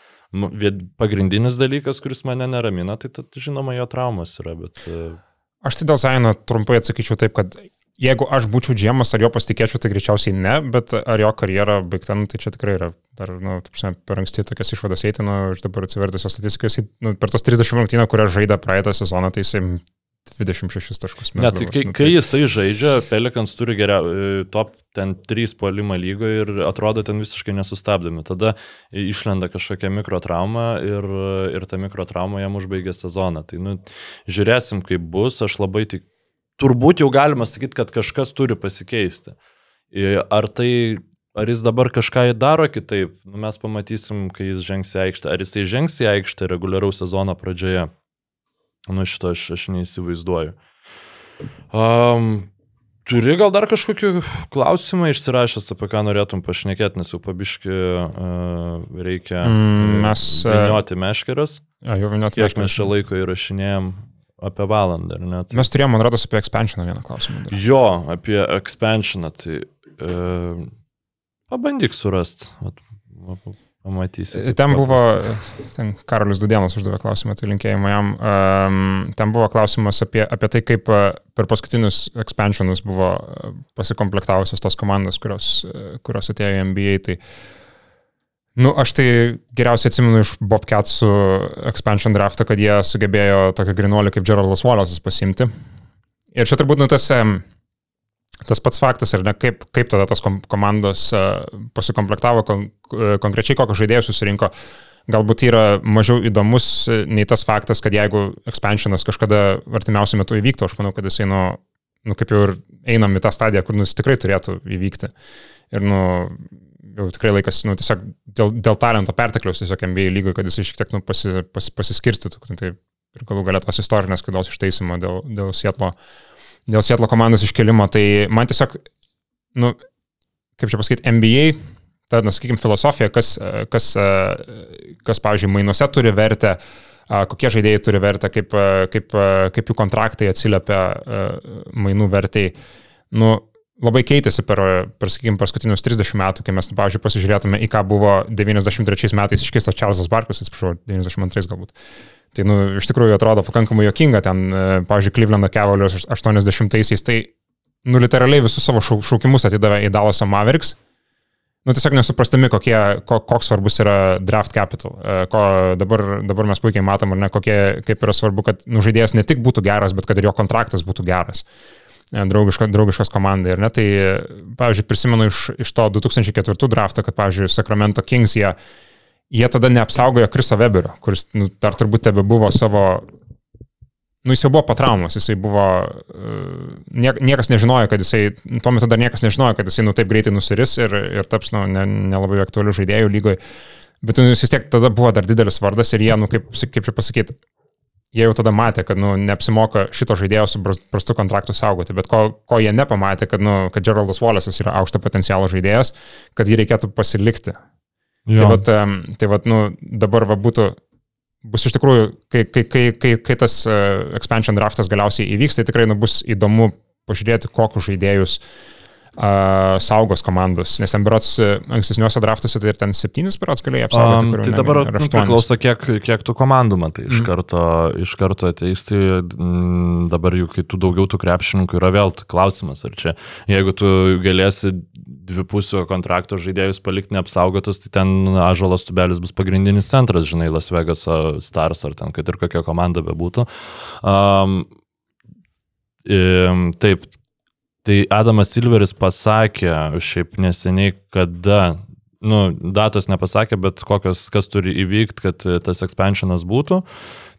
Pagrindinis dalykas, kuris mane neramina, tai tad, žinoma, jo traumas yra, bet... Aš tai dėl Zaino trumpai atsakyčiau taip, kad jeigu aš būčiau džiemas, ar jo pasitikėčiau, tai greičiausiai ne, bet ar jo karjera baigta, nu, tai čia tikrai yra dar, nu, tapsime, per anksti tokias išvadas eiti, nu, aš dabar atsivertęs jo statistiką, jis, nu, per tos 30 rungtynę, kurias žaidė praeitą sezoną, tai jisai 26 taškus. Net tai, kai, nu, kai jisai žaidžia, Pelikans turi geriau, top ten 3 puolimo lygoje ir atrodo ten visiškai nesustabdomi. Tada išlenda kažkokia mikrotrauma ir, ir ta mikrotrauma jam užbaigė sezoną. Tai nu, žiūrėsim, kaip bus. Aš labai tik turbūt jau galima sakyti, kad kažkas turi pasikeisti. Ar tai, ar jis dabar kažką daro kitaip, nu, mes pamatysim, kai jis žengs į aikštę. Ar jisai žengs į aikštę reguliaraus sezono pradžioje. Nu, šito aš, aš neįsivaizduoju. Um, turi gal dar kažkokiu klausimą išsirašęs, apie ką norėtum pašnekėti, nes jau pabiški uh, reikia Mm, mes, e, vinioti meškeras. A, jau viniot Kiek meškeres. mes čia laiko įrašinėjom apie valandą, ar ne? Tai- Mes turėjome, man rodos, apie expansioną vieną klausimą. dar. Jo, apie expansioną, tai uh, pabandyk surasti. Pamatysi. kaip Ten buvo, ten Karolis Dudėnas uždavė klausimą, tai linkėjimą jam. Um, ten buvo klausimas apie, apie tai, kaip uh, per paskutinius expansionus buvo uh, pasikomplektavusios tos komandos, kurios, uh, kurios atėjo į NBA. Tai, nu, aš tai geriausiai atsimenu iš Bobcatsų expansion draftą, kad jie sugebėjo tokią grinuolį kaip Geraldas Wallace'as pasimti. Ir čia turbūt, nu, tas, tas pats faktas, ar ne, kaip, kaip tada tos kom komandos uh, pasikomplektavo, kon uh, konkrečiai kokius žaidėjus susirinko, galbūt yra mažiau įdomus uh, nei tas faktas, kad jeigu expansionas kažkada artimiausiu metu įvyktų, aš manau, kad jisai, nu, nu kaip jau ir einam į tą stadiją, kur nu, jis tikrai turėtų įvykti. Ir, nu, jau tikrai laikas, nu, tiesiog dėl, dėl talento pertekliaus tiesiog NBA lygoje, kad jis šiek tiek, nu, pasi, pasi, pasiskirstytų. Tai ir galų galėtos istorinės klaidos išteisimo dėl, dėl Sietlo dėl Sietlo komandos iškelimo, tai man tiesiog, nu, kaip čia pasakyti, NBA, ta, na, sakykime, filosofija, kas, kas, kas, pavyzdžiui, mainuose turi vertę, kokie žaidėjai turi vertę, kaip, kaip, kaip jų kontraktai atsiliepia mainų vertai. Nu, labai keitėsi per, per sakykime, paskutinius 30 metų, kai mes, pavyzdžiui, pasižiūrėtume į ką buvo 93 metais iškeistas Čarlzas Barkas, atsiprašau, 92 galbūt. Tai, nu, iš tikrųjų atrodo pakankamai jokinga ten, pavyzdžiui, Cleveland Cavaliers 80-aisiais, tai, nu, literaliai visus savo šaukimus atidavė į Dallas Mavericks. Nu, tiesiog nesuprastami, kokie, ko, koks svarbus yra draft capital, ko dabar, dabar mes puikiai matom, ar ne, kokie, kaip yra svarbu, kad nu, žaidėjas ne tik būtų geras, bet kad ir jo kontraktas būtų geras. Draugiška, draugiškas komandai. Ir ne, tai, pavyzdžiui, prisimenu iš, iš to 2004 draftą, kad, pavyzdžiui, Sacramento Kings jie jie tada neapsaugojo Kriso Weberio, kuris nu, dar turbūt tebe buvo savo, nu jis jau buvo patraumas, jisai buvo, nie, niekas nežinojo, kad jisai, tuo metu dar niekas nežinojo, kad jisai nu taip greitai nusiris ir, ir taps nu, nelabai ne aktualių žaidėjų lygoje. Bet nu, jis vis tiek tada buvo dar didelis vardas ir jie, nu kaip, kaip čia pasakyti, jie jau tada matė, kad nu, neapsimoka šito žaidėjo su pras- prastu kontraktu saugoti, bet ko, ko jie nepamatė, kad, nu, kad Geraldas Wallace'as yra aukšto potencialo žaidėjas, kad jį reikėtų pasilikti. Tai Jo. vat, em, tai vat, nu, dabar va, būtų, bus iš tikrųjų, kai, kai, kai, kai, kai tas uh, expansion draftas galiausiai įvyks, tai tikrai nu, bus įdomu pažiūrėti, kokius žaidėjus uh, saugos komandos. Nes ten berots uh, ankstesniuose draftuose tai ir ten septynis berots galėjai apsaugoti. Um, tai dabar ar nu, priklauso, kiek, kiek tų komandų matai. Iš Mhm. karto, iš karto ateis, tai mm, dabar jų kitų daugiau tų krepšininkų yra vėl klausimas, ar čia, jeigu tu galėsi dvipusio kontrakto žaidėjus palikti neapsaugotus, tai ten Ažalas Tubelis bus pagrindinis centras, žinai, Las Vegaso Stars ar ten, kad ir kokia komanda bebūtų. Um, taip, Tai Adamas Silveris pasakė šiaip neseniai, kada, nu, datos nepasakė, bet kokios, kas turi įvykti, kad e, tas expansionas būtų.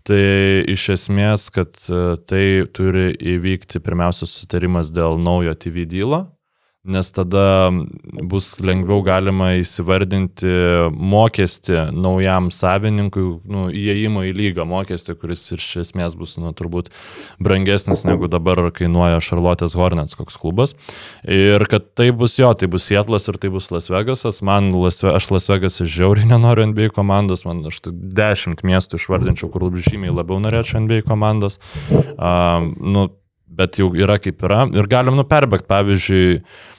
Tai iš esmės, kad e, tai turi įvykti pirmiausia susitarimas dėl naujo TV dylo, nes tada bus lengviau galima įsivardinti mokestį naujam savininkui, nu, įėjimo į lygą mokestį, kuris iš esmės bus, nu, turbūt brangesnis negu dabar kainuoja Charlotte's Hornets koks klubas. Ir kad tai bus jo, tai bus Sietlas ir tai bus Las Vegasas. Man, Las, aš Las Vegasas žiauriai nenoriu NBA komandos, man aš tai dešimt miestų išvardinčiau, kur žymiai labiau norėčiau NBA komandos. Um, nu, bet jau yra kaip yra. Ir galim nu perbėgti, pavyzdžiui, mm,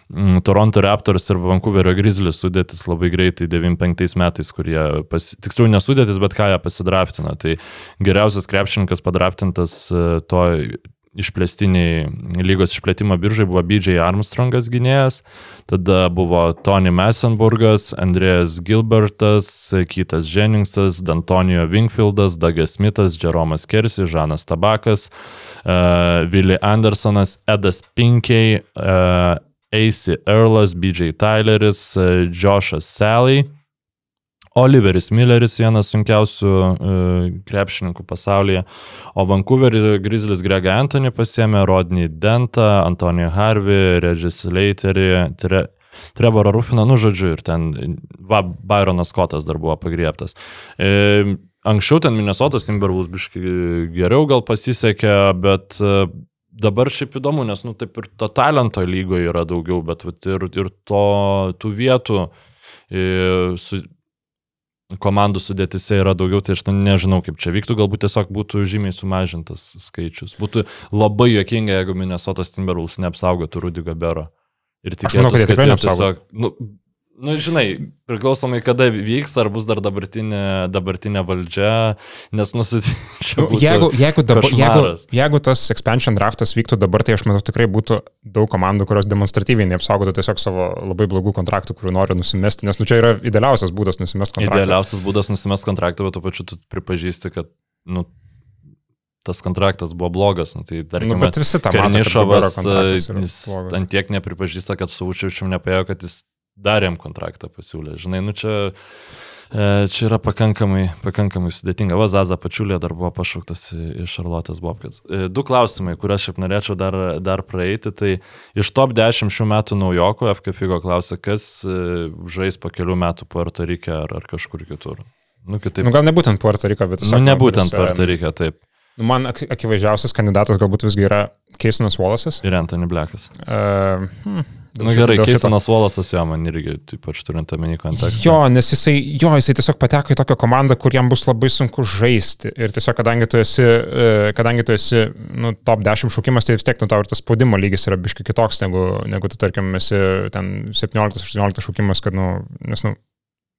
Toronto Raptors ir Vancouverio Grizzlies sudėtis labai greitai 95 metais, kurie, pasi, tiksliau nesudėtis, bet ką jie pasidraftino. Tai geriausias krepšininkas padraftintas e, to išplėstiniai lygos išplėtimo biržai buvo BJ Armstrongas gynėjas, tada buvo Tony Massenburgas, Andrėjas Gilbertas, Kytas Jenningsas, D'Antonio Wingfieldas, Douglas Smithas, Jeromas Kersi, Žanas Tabakas, uh, Willie Andersonas, Edas Pinkiai, uh, AC Earlas, BJ Tyleris, uh, Joshas Sally. Oliveris Milleris, vienas sunkiausių uh, krepšininkų pasaulyje, o Vancouverį Grizzlis Grega Anthony pasėmė Rodney Dentą, Antonio Harvey, Regis Leiterį, Tre, Trevorą Rufiną, nu žodžiu, ir ten, va, Byronas Scottas dar buvo pagriebtas. E, anksčiau ten Minnesotas Timberwolves biškai geriau gal pasisekė, bet e, dabar šiaip įdomu, nes, nu, taip ir to talento lygoje yra daugiau, bet vat, ir, ir to, tų vietų e, su, komandų sudėtise yra daugiau, tai aš nežinau, kaip čia vyktų, galbūt tiesiog būtų žymiai sumažintas skaičius. Būtų labai jokinga, jeigu Minnesotas Timberwolves neapsaugotų Rudy Gabero. Ir manau, kad jie tikėtųsi, neapsaugotų. Nu, nu, žinai, priklausomai kada vyks, ar bus dar dabartinė, dabartinė valdžia, nes nusitinčia. Nu, jeigu, jeigu, dabar, jeigu, jeigu tas expansion draftas vyktų dabar, tai aš manau tikrai būtų daug komandų, kurios demonstratyviai neapsaugotų tiesiog savo labai blogų kontraktų, kurių nori nusimesti, nes nu, čia yra idealiausias būdas nusimesti kontraktą. Idealiausias būdas nusimest kontraktą, bet tuo pačiu tu pripažįsti, kad nu, tas kontraktas buvo blogas. Nu, tai, tarkime, Nu, bet visi tą mato, kontraktas yra jis ant tiek nepripažįsta, kad su Učiačiu nepėjo, kad jis dar jam kontraktą pasiūlė. Žinai, nu čia, e, čia yra pakankamai, pakankamai sudėtinga. Vazaza Pačiulė dar buvo pašauktas iš Šarlotės Bobkats. E, Du klausimai, kuriuos šiaip norėčiau dar, dar praeiti. Tai iš top 10 šių metų naujokų FK Figo klausė, kas e, žais po kelių metų Puerto Rike ar, ar kažkur kitur. Nu, kitaip. Nu, gal nebūtent Puerto Rico, bet Nu, tiesiog... nebūtent kuris, Puerto Rike, taip. Nu, man ak akivaizdžiausias kandidatas galbūt visgi yra Keisonas Wallace'as. Ir Anthony Blackas. Uh, hmm, Na nu, gerai, Keisonas Wallace'as jo, man irgi, pat turint omeny kontekstą. Jo, nes jisai, jo, jisai tiesiog pateko į tokią komandą, kur jam bus labai sunku žaisti. Ir tiesiog, kadangi tu esi, e, kadangi tu esi nu, top 10 šaukimas, tai vis tiek nu, tau ir tas spaudimo lygis yra biškai kitoks, negu, negu tu, tarkim, esi ten 17-18 šaukimas, kad, nu, nes, nu,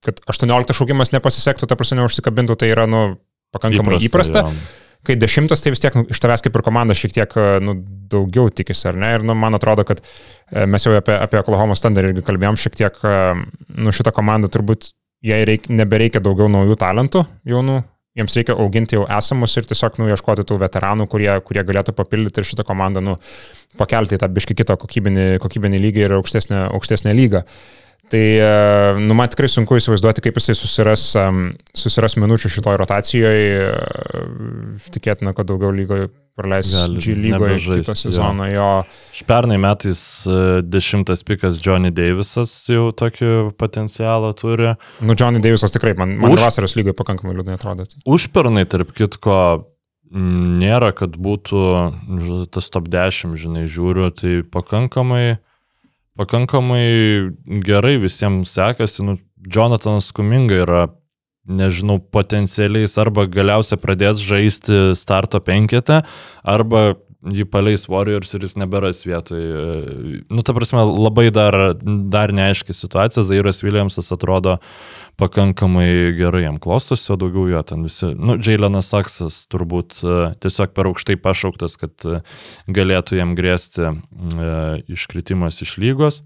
kad 18 šaukimas nepasisektų, ta prasme, neužsikabintų, tai yra, nu, pakankamai įprasta. įprasta jo. Kai dešimtas, tai vis tiek nu, iš tavęs kaip ir komanda šiek tiek nu, daugiau tikisi, ar ne? Ir nu, man atrodo, kad e, mes jau apie, apie Oklahoma Thunder irgi kalbėjom šiek tiek, e, nu šitą komandą turbūt jai reik, nebereikia daugiau naujų talentų jaunų. Jiems reikia auginti jau esamus ir tiesiog nu, ieškoti tų veteranų, kurie, kurie galėtų papildyti ir šitą komandą nu, pakelti į tą biški kitą kokybinį, kokybinį lygį ir aukštesnę, aukštesnę lygą. Tai, e, nu, man tikrai sunku įsivaizduoti, kaip jisai susiras, susiras minučių šitoj rotacijoje. Tikėtina, kad daugiau lygoje praleis G lygoje jo. sezoną. Jo. Pernai metais e, dešimtas pikas Johnny Davisas jau tokį potencialą turi. Nu, Johnny Davisas tikrai, man, man Už- Už... vasaros lygoje pakankamai liūdnai atrodo. Tai. Užpernai, tarp kitko, nėra, kad būtų tas top 10, žinai, žiūriu, tai pakankamai, pakankamai gerai visiems sekasi. Nu, Jonathanas Kuminga yra, nežinau, potencialiais arba galiausiai pradės žaisti starto penketę, arba jį paleis Warriors ir jis neberas vietoj. Nu, ta prasme, labai dar, dar neaiški situacija. Zairas Williamsas atrodo pakankamai gerai jam klostosi, o daugiau jo ten visi. Nu, Jailenas Saksas turbūt e, tiesiog per aukštai pašauktas, kad e, galėtų jam grėsti e, iškritimas iš lygos.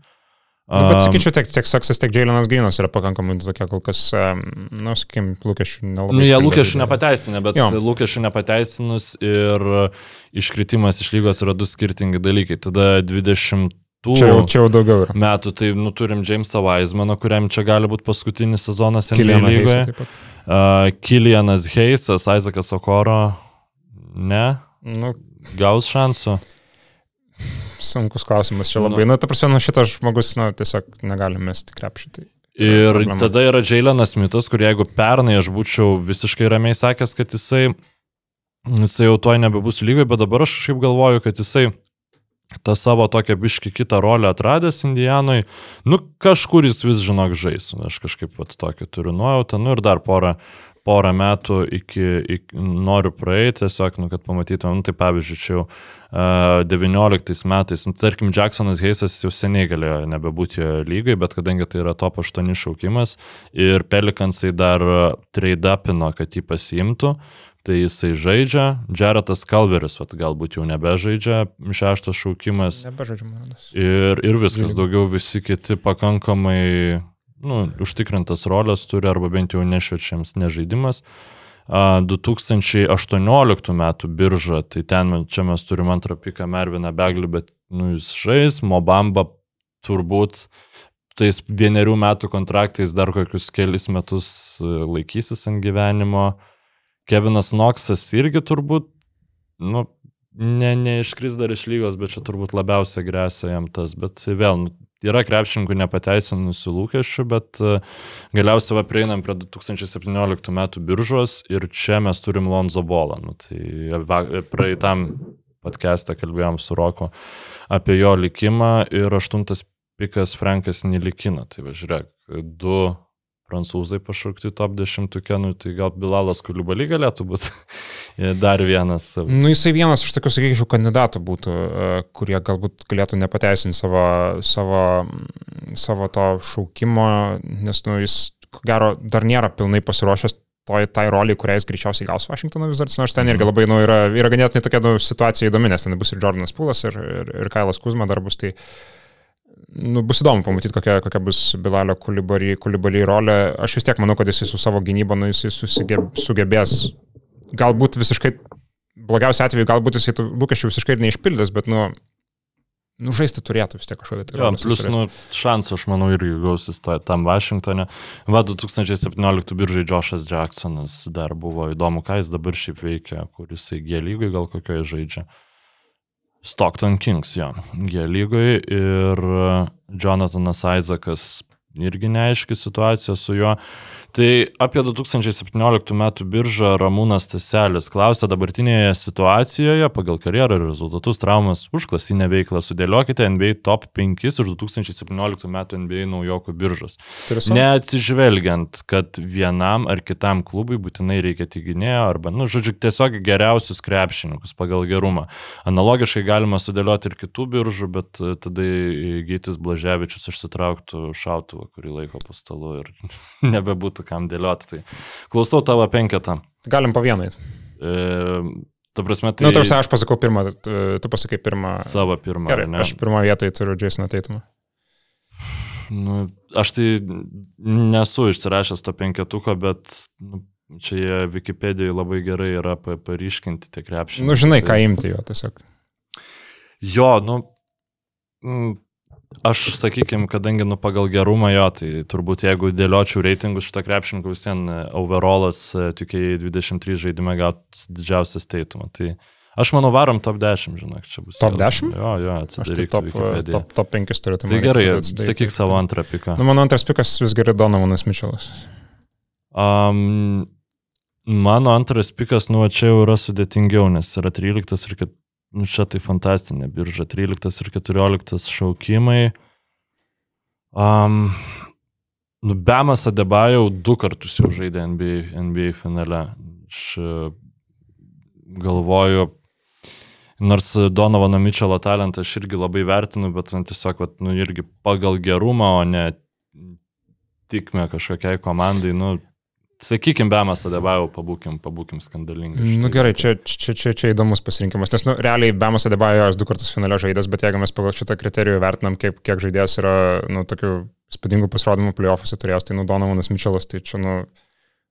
Nu, bet sakyčiau, tiek, tiek Saksas, tiek Jailenas Grinas yra pakankamai tokie kol kas, em, nu, sakykim, lūkesčių nelabai. Nu, jie lūkesčių nepateisinę, bet Jo. lūkesčių nepateisinus ir iškritimas iš lygos yra du skirtingi dalykai. Tada 20 Čia jau, čia jau daugiau yra. metų, tai nu, turim Jamesą Weismaną, kuriam čia gali būti paskutinis sezonas NBA lygoje. Uh, Kilianas Heisas, Isaacas Okoro, ne, Nu, gaus šansų. sunkus klausimas čia labai. Na, nu, ta prasme, nu, šitas žmogus, na, tiesiog negali mesti krepšį. Tai. Ir problema. tada yra Jailenas Smithas, kur jeigu pernai aš būčiau visiškai ramiai sakęs, kad jisai, jisai jau toj nebebus lygoje, bet dabar aš kažkaip galvoju, kad jisai tą savo tokią biški kitą rolę atradęs Indijanoj, nu kažkur jis vis žinok žais. Aš kažkaip pat tokį turiu nuojautą, nu ir dar porą, porą metų iki, iki noriu praeiti, tiesiog, nu, kad pamatytumėm, nu, tai pavyzdžiui, čia jau uh, 19 metais, nu, tarkim, Jacksonas Heisas jau seniai galėjo nebebūti lygai, bet kadangi tai yra top 8 šaukimas ir Pelikansai dar trade-upino, kad jį pasiimtų, tai jisai žaidžia, Jaretas Kalveris, vat, galbūt jau nebežaidžia, šeštas šaukimas Nebežaidžiu, man rodos. ir, ir viskas, Žaidimai. daugiau visi kiti pakankamai nu, užtikrintas rolės turi arba bent jau nešvečiams nežaidimas. A, 2018 metų birža, tai ten čia mes turim antrą piką Merviną Beglį, bet nu, jis žais, Mobamba turbūt tais vienerių metų kontraktais dar kokius kelis metus e, laikysis ant gyvenimo. Kevinas Noksas irgi turbūt, nu, ne, neiškris dar iš lygos, bet čia turbūt labiausiai grėsia jam tas, bet vėl, nu, yra krepšininkų nepateisinusių lūkesčių, bet e, galiausiai va prieinam prie 2017 metų biržos ir čia mes turim Lonzo Bolą. Nu, tai praeitam podcast'e kalbėjom su Roku apie jo likimą ir aštuntas pikas Frankas Nilikina. Tai va žiūrėk, du prancūzai pašaukti top 10 kenų, tai gal Bilalas Kuliubalį galėtų būti dar vienas. Nu, jisai vienas iš tokių, sakyčiau, kandidatų būtų, e, kurie galbūt galėtų nepateisinti savo, savo, mm, savo to šaukimo, nes, nu, jis, ko gero, dar nėra pilnai pasiruošęs toj, tai roliai, kurią jis greičiausiai gaus Vašingtono vis dar, nors ten irgi labai, nu, yra, yra ganėtinai tokia nu, situacija įdomi, nes ten bus ir Jordanas Pulas, ir, ir, ir Kailas Kuzma dar bus, tai nu, bus įdomu pamatyti, kokia, kokia bus Bilalio kulibalį rolė. Aš vis tiek manau, kad jisai su savo gynyba, nu, jisai susigeb, sugebės, galbūt visiškai, blogiausiu atveju, galbūt tų lūkesčių visiškai ir neišpildys, bet, nu, nu žaisti turėtų vis tiek kažkokią tai Jo, plus, nu, šansų, aš manau, irgi gausis ta- tam Vašingtonė. Va, 2017 biržai Joshas Jacksonas dar buvo įdomu, ką jis dabar šiaip veikia, kur jisai G lygai gal kokioje žaidžia. Stockton Kings, jo, G lygai ir e, Jonathanas Isaakas irgi neaiški situacija su juo. Tai apie 2017 metų biržą Ramūnas Taselis klausė dabartinėje situacijoje pagal karjerą ir rezultatus traumas užklasinę veiklą sudėliokite NBA top 5 iš 2017 metų NBA naujokų biržos. Neatsižvelgiant, kad vienam ar kitam klubui būtinai reikia tik gynėjo arba, nu, žodžiu, tiesiog geriausius krepšininkus pagal gerumą. Analogiškai galima sudėlioti ir kitų biržų, bet tada Gytis Blaževičius išsitrauktų šautuvą, kurį laiko po stalu ir nebebūtų kam dėlioti. Tai klausau tavo penketą. Galim po vieną. E, ta prasme, tai... Tai... Nu, tarsi aš pasakau pirmą, tu, pasakai pirmą. Savo pirmą. Gerai, ne? aš pirmą vietą turiu Jasoną Teitumą. Nu, aš tai nesu išsirašęs to penketuko, bet nu, čia jie Wikipedijoje labai gerai yra pa- paryškinti tie krepšiai. Nu, žinai, ką imti jo tiesiog. Jo, nu, mm, aš sakykime, kadangi nu pagal gerumą jo, tai turbūt jeigu dėliočiau reitingus šitą krepšininkų visien e, overallas tokiai 23 žaidime gautų didžiausias teitumą. Tai aš manau varom top 10, žinok, čia bus. Top jau- 10? Jo, jo, Aš tai atsidaryk top, top, top 5 turiu. Tai man gerai, sakyk savo antrą piką. Nu, mano antras pikas vis gerai Donovanas Mičelas. Um, Mano antras pikas, nu, čia jau yra sudėtingiau, nes yra 13 ir, kad, nu, čia tai fantastinė birža, 13 ir 14 šaukimai. Um, nu, Bemas Adebajau du kartus jau žaidė NBA, NBA finale. Aš e, galvoju, nors Donovano Mitchelo talentą aš irgi labai vertinu, bet man tiesiog, vat, nu, irgi pagal gerumą, o ne tikme kažkokiai komandai, nu, Sakykime, Bemas Adebajau, pabūkim, pabūkim skandalingai. Na nu, gerai, čia, čia, čia, čia įdomus pasirinkimas, nes nu, realiai Bemas Adebajo jos du kartus finale žaidęs, bet jeigu mes pagal šitą kriterijų vertinam, kaip, kiek žaidėjas yra nu, tokių spūdingų pasirodymų playoffuose turėjęs, tai nu Donovanas Mitchellas, tai čia nu,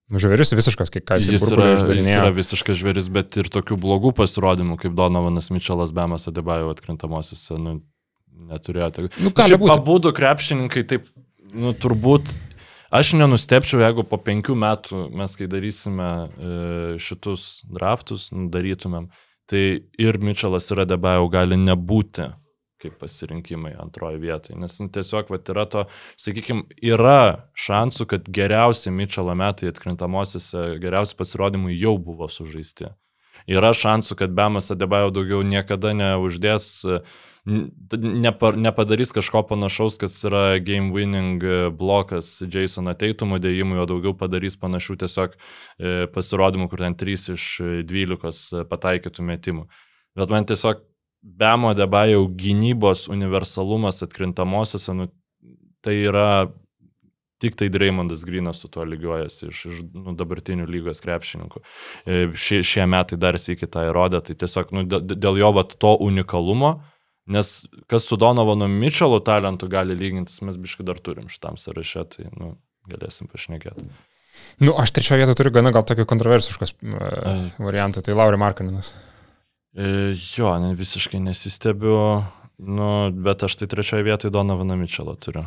nu žvėris visiškas, kai ką jis, jis yra. Jis yra visiškas žvėris, bet ir tokių blogų pasirodymų, kaip Donovanas Mitchellas, Bemas Adebajo atkrintamosiose, nu, neturėjo. Nu, gali būti. Abudu krepšininkai taip, nu, turbūt Aš nenustepčiau, jeigu po penkių metų mes, kai darysime e, šitus draftus, nu, darytumėm, tai ir Mitčelas ir Adebajau gali nebūti kaip pasirinkimai antroje vietoje. Nes nu, tiesiog vat, yra to, sakykime, yra šansų, kad geriausi Mitčelo metai atkrintamosiose, geriausi pasirodymai jau buvo sužaisti. Yra šansų, kad Bemas Adebajau daugiau niekada neuždės uh, nepadarys kažko panašaus, kas yra game winning e, blokas Jasono Teitumo dėjimui, o daugiau padarys panašių tiesiog e, pasirodymų, kur ten 3 iš 12 pataikytų metimų. Bet man tiesiog Bemo Debajau gynybos universalumas atkrintamosiose, nu, tai yra tik tai Dreymondas Grinas su tuo lygiuojasi iš, iš nu, dabartinių lygos krepšininkų. E, šie, šie metai dar sėki tą įrodė, tai tiesiog nu, dėl jo vat, to unikalumo, Nes kas su Donovanu Mitchellu talentu gali lygintis, mes biškai dar turim šitam sąraše, tai nu, galėsim pašnekėti. Nu, aš trečioje vietoje turiu gana gal tokį kontroversiškas uh, variantą, tai Lauri Markaninas. E, jo, ne, visiškai nesistebiu, nu, bet aš tai trečioje vietoje Donovaną Mitchellą turiu.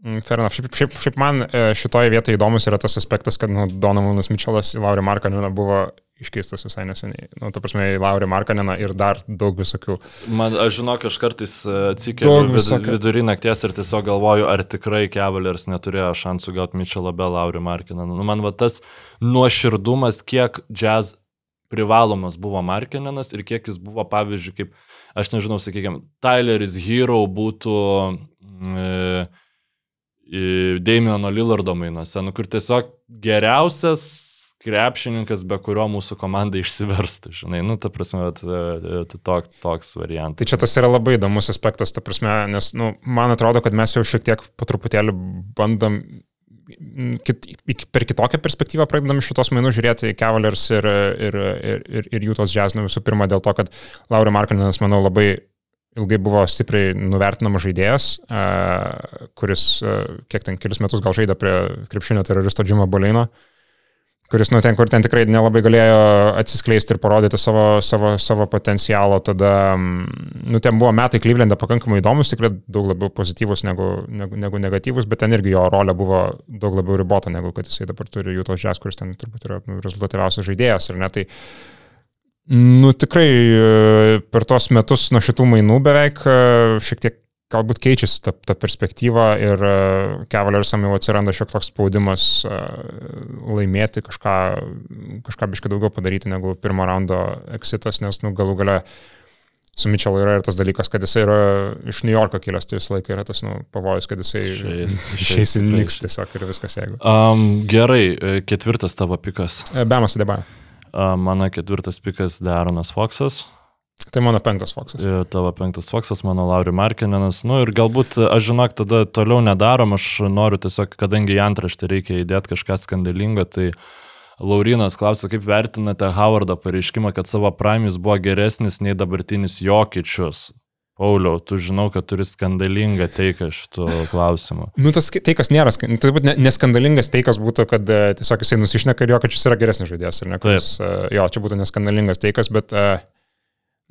Mm, fair enough. Šiaip, šiaip, šiaip man e, šitoje vietoje įdomus yra tas aspektas, kad nu, Donovanas Mitchellas į Laurį Markaniną buvo iškeistas visai neseniai. Nu, ta prasme, į Laurį Markaniną ir dar daug visokių. Man, aš žinok, aš kartais e, atsikėliau vid, vidurį nakties ir tiesiog galvoju, ar tikrai Cavaliers neturėjo šansų gauti Mitchellą be Laurį Markaniną. Nu, man va tas nuoširdumas, kiek jazz privalomas buvo Markininas ir kiek jis buvo, pavyzdžiui, kaip, aš nežinau, sakykime, Tyleris Hero būtų... E, Damiono Lillardo mainuose, nu, kur tiesiog geriausias krepšininkas, be kurio mūsų komanda išsiverstų, žinai, nu, ta prasme, tok, toks variantas. Tai čia tas yra labai įdomus aspektas, ta prasme, nes, nu, man atrodo, kad mes jau šiek tiek po truputėlį bandom kit, per kitokią perspektyvą pradedam šitos mainų žiūrėti į Cavaliers ir, ir, ir, ir, ir jų tos jazz, nu, visų pirma dėl to, kad Laurio Markaninas, manau, labai ilgai buvo stipriai nuvertinamas žaidėjas, kuris kiek ten kelis metus gal žaidė prie krepšinio teroristo Džimo Bolino, kuris, nu, ten, kur ten tikrai nelabai galėjo atsiskleisti ir parodyti savo, savo, savo potencialo, tada, nu, ten buvo metai Klyvlende pakankamai įdomus, tikrai daug labiau pozityvus negu, negu, negu negatyvus, bet ten irgi jo rolė buvo daug labiau ribota, negu kad jisai dabar turi jų tos žes, kuris ten turbūt yra nu, rezultatyviausias žaidėjas, ar ne? Tai, Nu tikrai e, per tos metus nuo šitų mainų beveik e, šiek tiek galbūt keičiasi ta, ta perspektyva ir e, Cavaliarsam jau atsiranda šiek toks spaudimas laimėti kažką, kažką biškai daugiau padaryti negu pirmo raundo exitas, nes nu, galų gale su Mitchellu yra ir tas dalykas, kad jisai yra iš New Yorko kilęs, tai visą laiką yra tas nu, pavojus, kad jisai išeis į Niks tiesiog ir viskas jeigu. Um, gerai, ketvirtas tavo pikas. Bemas Deba. Mano ketvirtas pikas Daronas Foksas. Tai mano penktas Foksas. Tavo penktas Foksas, mano Lauri Markininas. Nu ir galbūt, aš žinok, tada toliau nedarom, aš noriu tiesiog, kadangi į antraštę reikia įdėti kažką skandalingo, tai Laurinas klausia, kaip vertinate Howardo pareiškimą, kad savo praimis buvo geresnis nei dabartinis Jokičius. Pauliau, tu žinau, kad turi skandalingą teiką šitų klausimų. Nu, tas teikas nėra, nu, tai būtų neskandalingas teikas būtų, kad uh, tiesiog jisai nusišneka ir jo, kad šis yra geresnis žaidėjas, ar ne? Kuris, uh, jo, čia būtų neskandalingas teikas, bet, uh,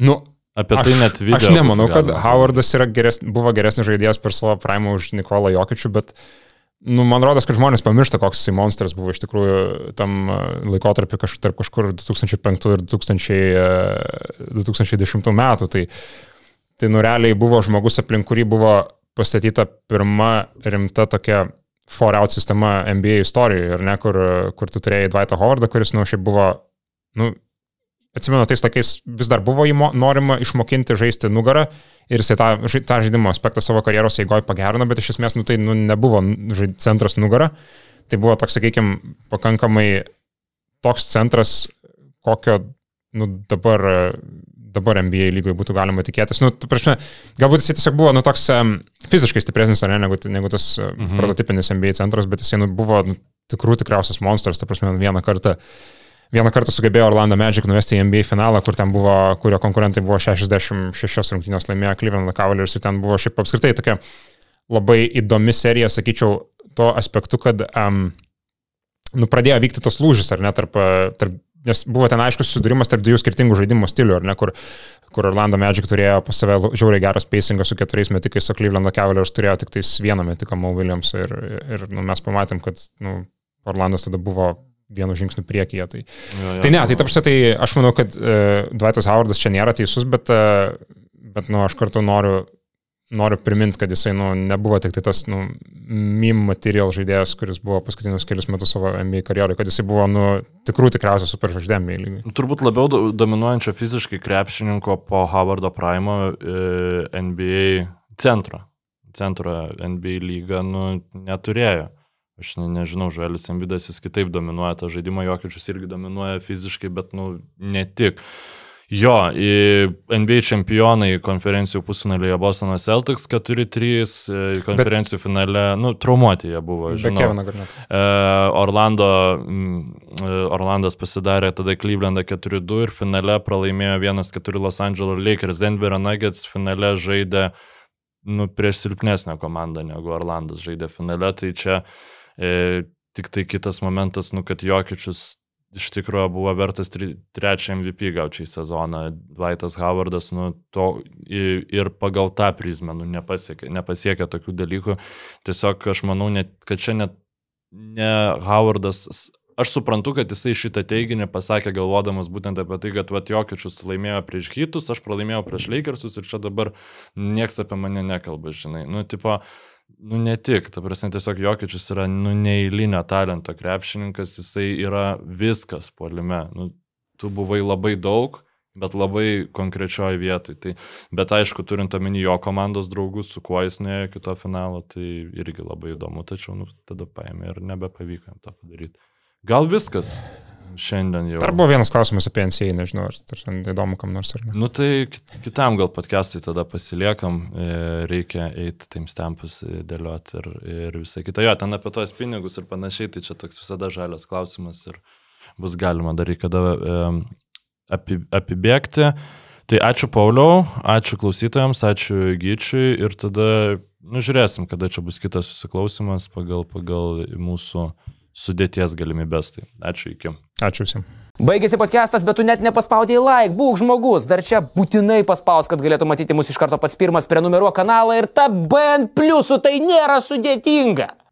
nu, Apie tai aš, net video. Aš nemanau, kad Howardas geres, buvo geresnis žaidėjas per savo primą už Nikolą Jokičių, bet Nu, man rodos, kad žmonės pamiršta, koks jisai monstras buvo iš tikrųjų tam laikotarpiu kažkur kažkur 2005 ir 2000, 2010 metų. Tai Tai nurealiai buvo žmogus, aplink kurį buvo pastatyta pirma rimta tokia four-out sistema NBA istorijoje, ir ne, kur, kur tu turėjai Dvaitą Howardą, kuris, nu, šiaip buvo, nu, atsimenu, tais laikais vis dar buvo įmo, norima išmokinti žaisti nugarą ir jisai tą, tą žaidimo aspektą savo karjeros eigoje pagerino, bet iš esmės, nu, tai nu, nebuvo centras nugara. Tai buvo toks, sakykime, pakankamai toks centras, kokio nu, dabar, dabar NBA lygoje būtų galima tikėtis. Nu, prasme, galbūt jis tiesiog buvo nu, toks um, fiziškai stipresnis ne, negu, negu tas uh, mhm. prototipinis NBA centras, bet jis nu, buvo nu, tikrų tikriausias monstras, ta prasme, vieną kartą. Vieną kartą sugebėjo Orlando Magic nuvesti į NBA finalą, kur ten buvo, kurio konkurentai buvo 66 rungtynės laimėję Cleveland Cavaliers ir ten buvo šiaip apskritai tokia labai įdomi serija, sakyčiau, tuo aspektu, kad um, nu, pradėjo vykti tas lūžis, ar ne, tarp, tarp, nes buvo ten aiškus sudūrimas tarp dviejų skirtingų žaidimo stilių, ar ne, kur, kur Orlando Magic turėjo pas save žiauriai gerą spacingą su keturiais metikais, o Cleveland Cavaliers turėjo tik tais vieną metiką Mo Williams ir, ir nu, mes pamatėm, kad nu, Orlandas tada buvo vienu žingsniu priekyje. Tai, Jo, jo. tai ne, tai tarsi tai aš manau, kad uh, Dvaitas Howardas čia nėra teisus, bet, uh, bet nu, aš kartu noriu, noriu priminti, kad jisai nu, nebuvo tik tai tas nu, meme material žaidėjas, kuris buvo paskutinius kelius metus savo NBA karjeroje, kad jisai buvo nu, tikrų tikriausias superžvaigždė NBA lygiai. Turbūt labiau do- dominuojančio fiziškai krepšininko po Howardo Primo e, NBA centro. Centro NBA lyga nu, neturėjo. Aš ne, nežinau, Žuelis Embidas jis kitaip dominuoja tą žaidimą, Jokiečius irgi dominuoja fiziškai, bet nu, ne tik. Jo, NBA čempionai konferencijų pusfinalėje Bostonas Celtics 4-3, e, konferencijų finale, nu, traumuoti jie buvo. Žinau. E, Orlando, mm, e, Orlandas pasidarė tada Clevelandą 4-2 ir finale pralaimėjo 1-4 Los Angeles Lakers. Denverio Nuggets finale žaidė nu, prieš silpnesnę komandą negu Orlandas žaidė finale. Tai čia e, tik tai kitas momentas, nu, kad Jokičius iš tikrųjų buvo vertas tri, trečią MVP gaučiai sezoną. Vaitas Howardas, nu, to ir, ir pagal tą prizmę, nu, nepasiekė, nepasiekė tokių dalykų. Tiesiog aš manau, net, kad čia net ne Howardas, aš suprantu, kad jisai šitą teiginį pasakė galvodamas būtent apie tai, kad vat Jokičius laimėjo prieš Hitus, aš pralaimėjau prieš Lakersus ir čia dabar nieks apie mane nekalba, žinai. Nu, tipo, nu ne tik, ta prasme, tiesiog Jokičius yra, nu, neįlinio talento krepšininkas, jisai yra viskas polime. Nu, tu buvai labai daug, bet labai konkrečioje vietoje. Tai, bet aišku, turint omeny jo komandos draugus, su kuo jis nuėjo iki to finalo, tai irgi labai įdomu, tačiau nu, tada paėmė ir nebepavyko jam tą padaryti. Gal viskas šiandien jau. Dar buvo vienas klausimas apie NCA, nežinau, ar ar ten įdomu kam nors ar ne. Nu tai kit- kitam gal podcast'ui tada pasiliekam, e, reikia eiti timestampus e, dėlioti ir, ir visą kitą. Jo, ten apie tos pinigus ir panašiai, tai čia toks visada žalias klausimas ir bus galima dar į kada e, api, apibėgti. Tai ačiū Pauliau, ačiū klausytojams, ačiū Gyčiui ir tada, nu žiūrėsim, kada čia bus kitas susiklausimas pagal, pagal mūsų sudėties galimybės. Tai ačiū iki. Ačiū visiems. Baigėsi podcastas, bet tu net nepaspaudėjai like, būk žmogus, dar čia būtinai paspaus, kad galėtų matyti mus iš karto pats pirmas, prenumeruok kanalą ir ta BN pliusų tai nėra sudėtinga.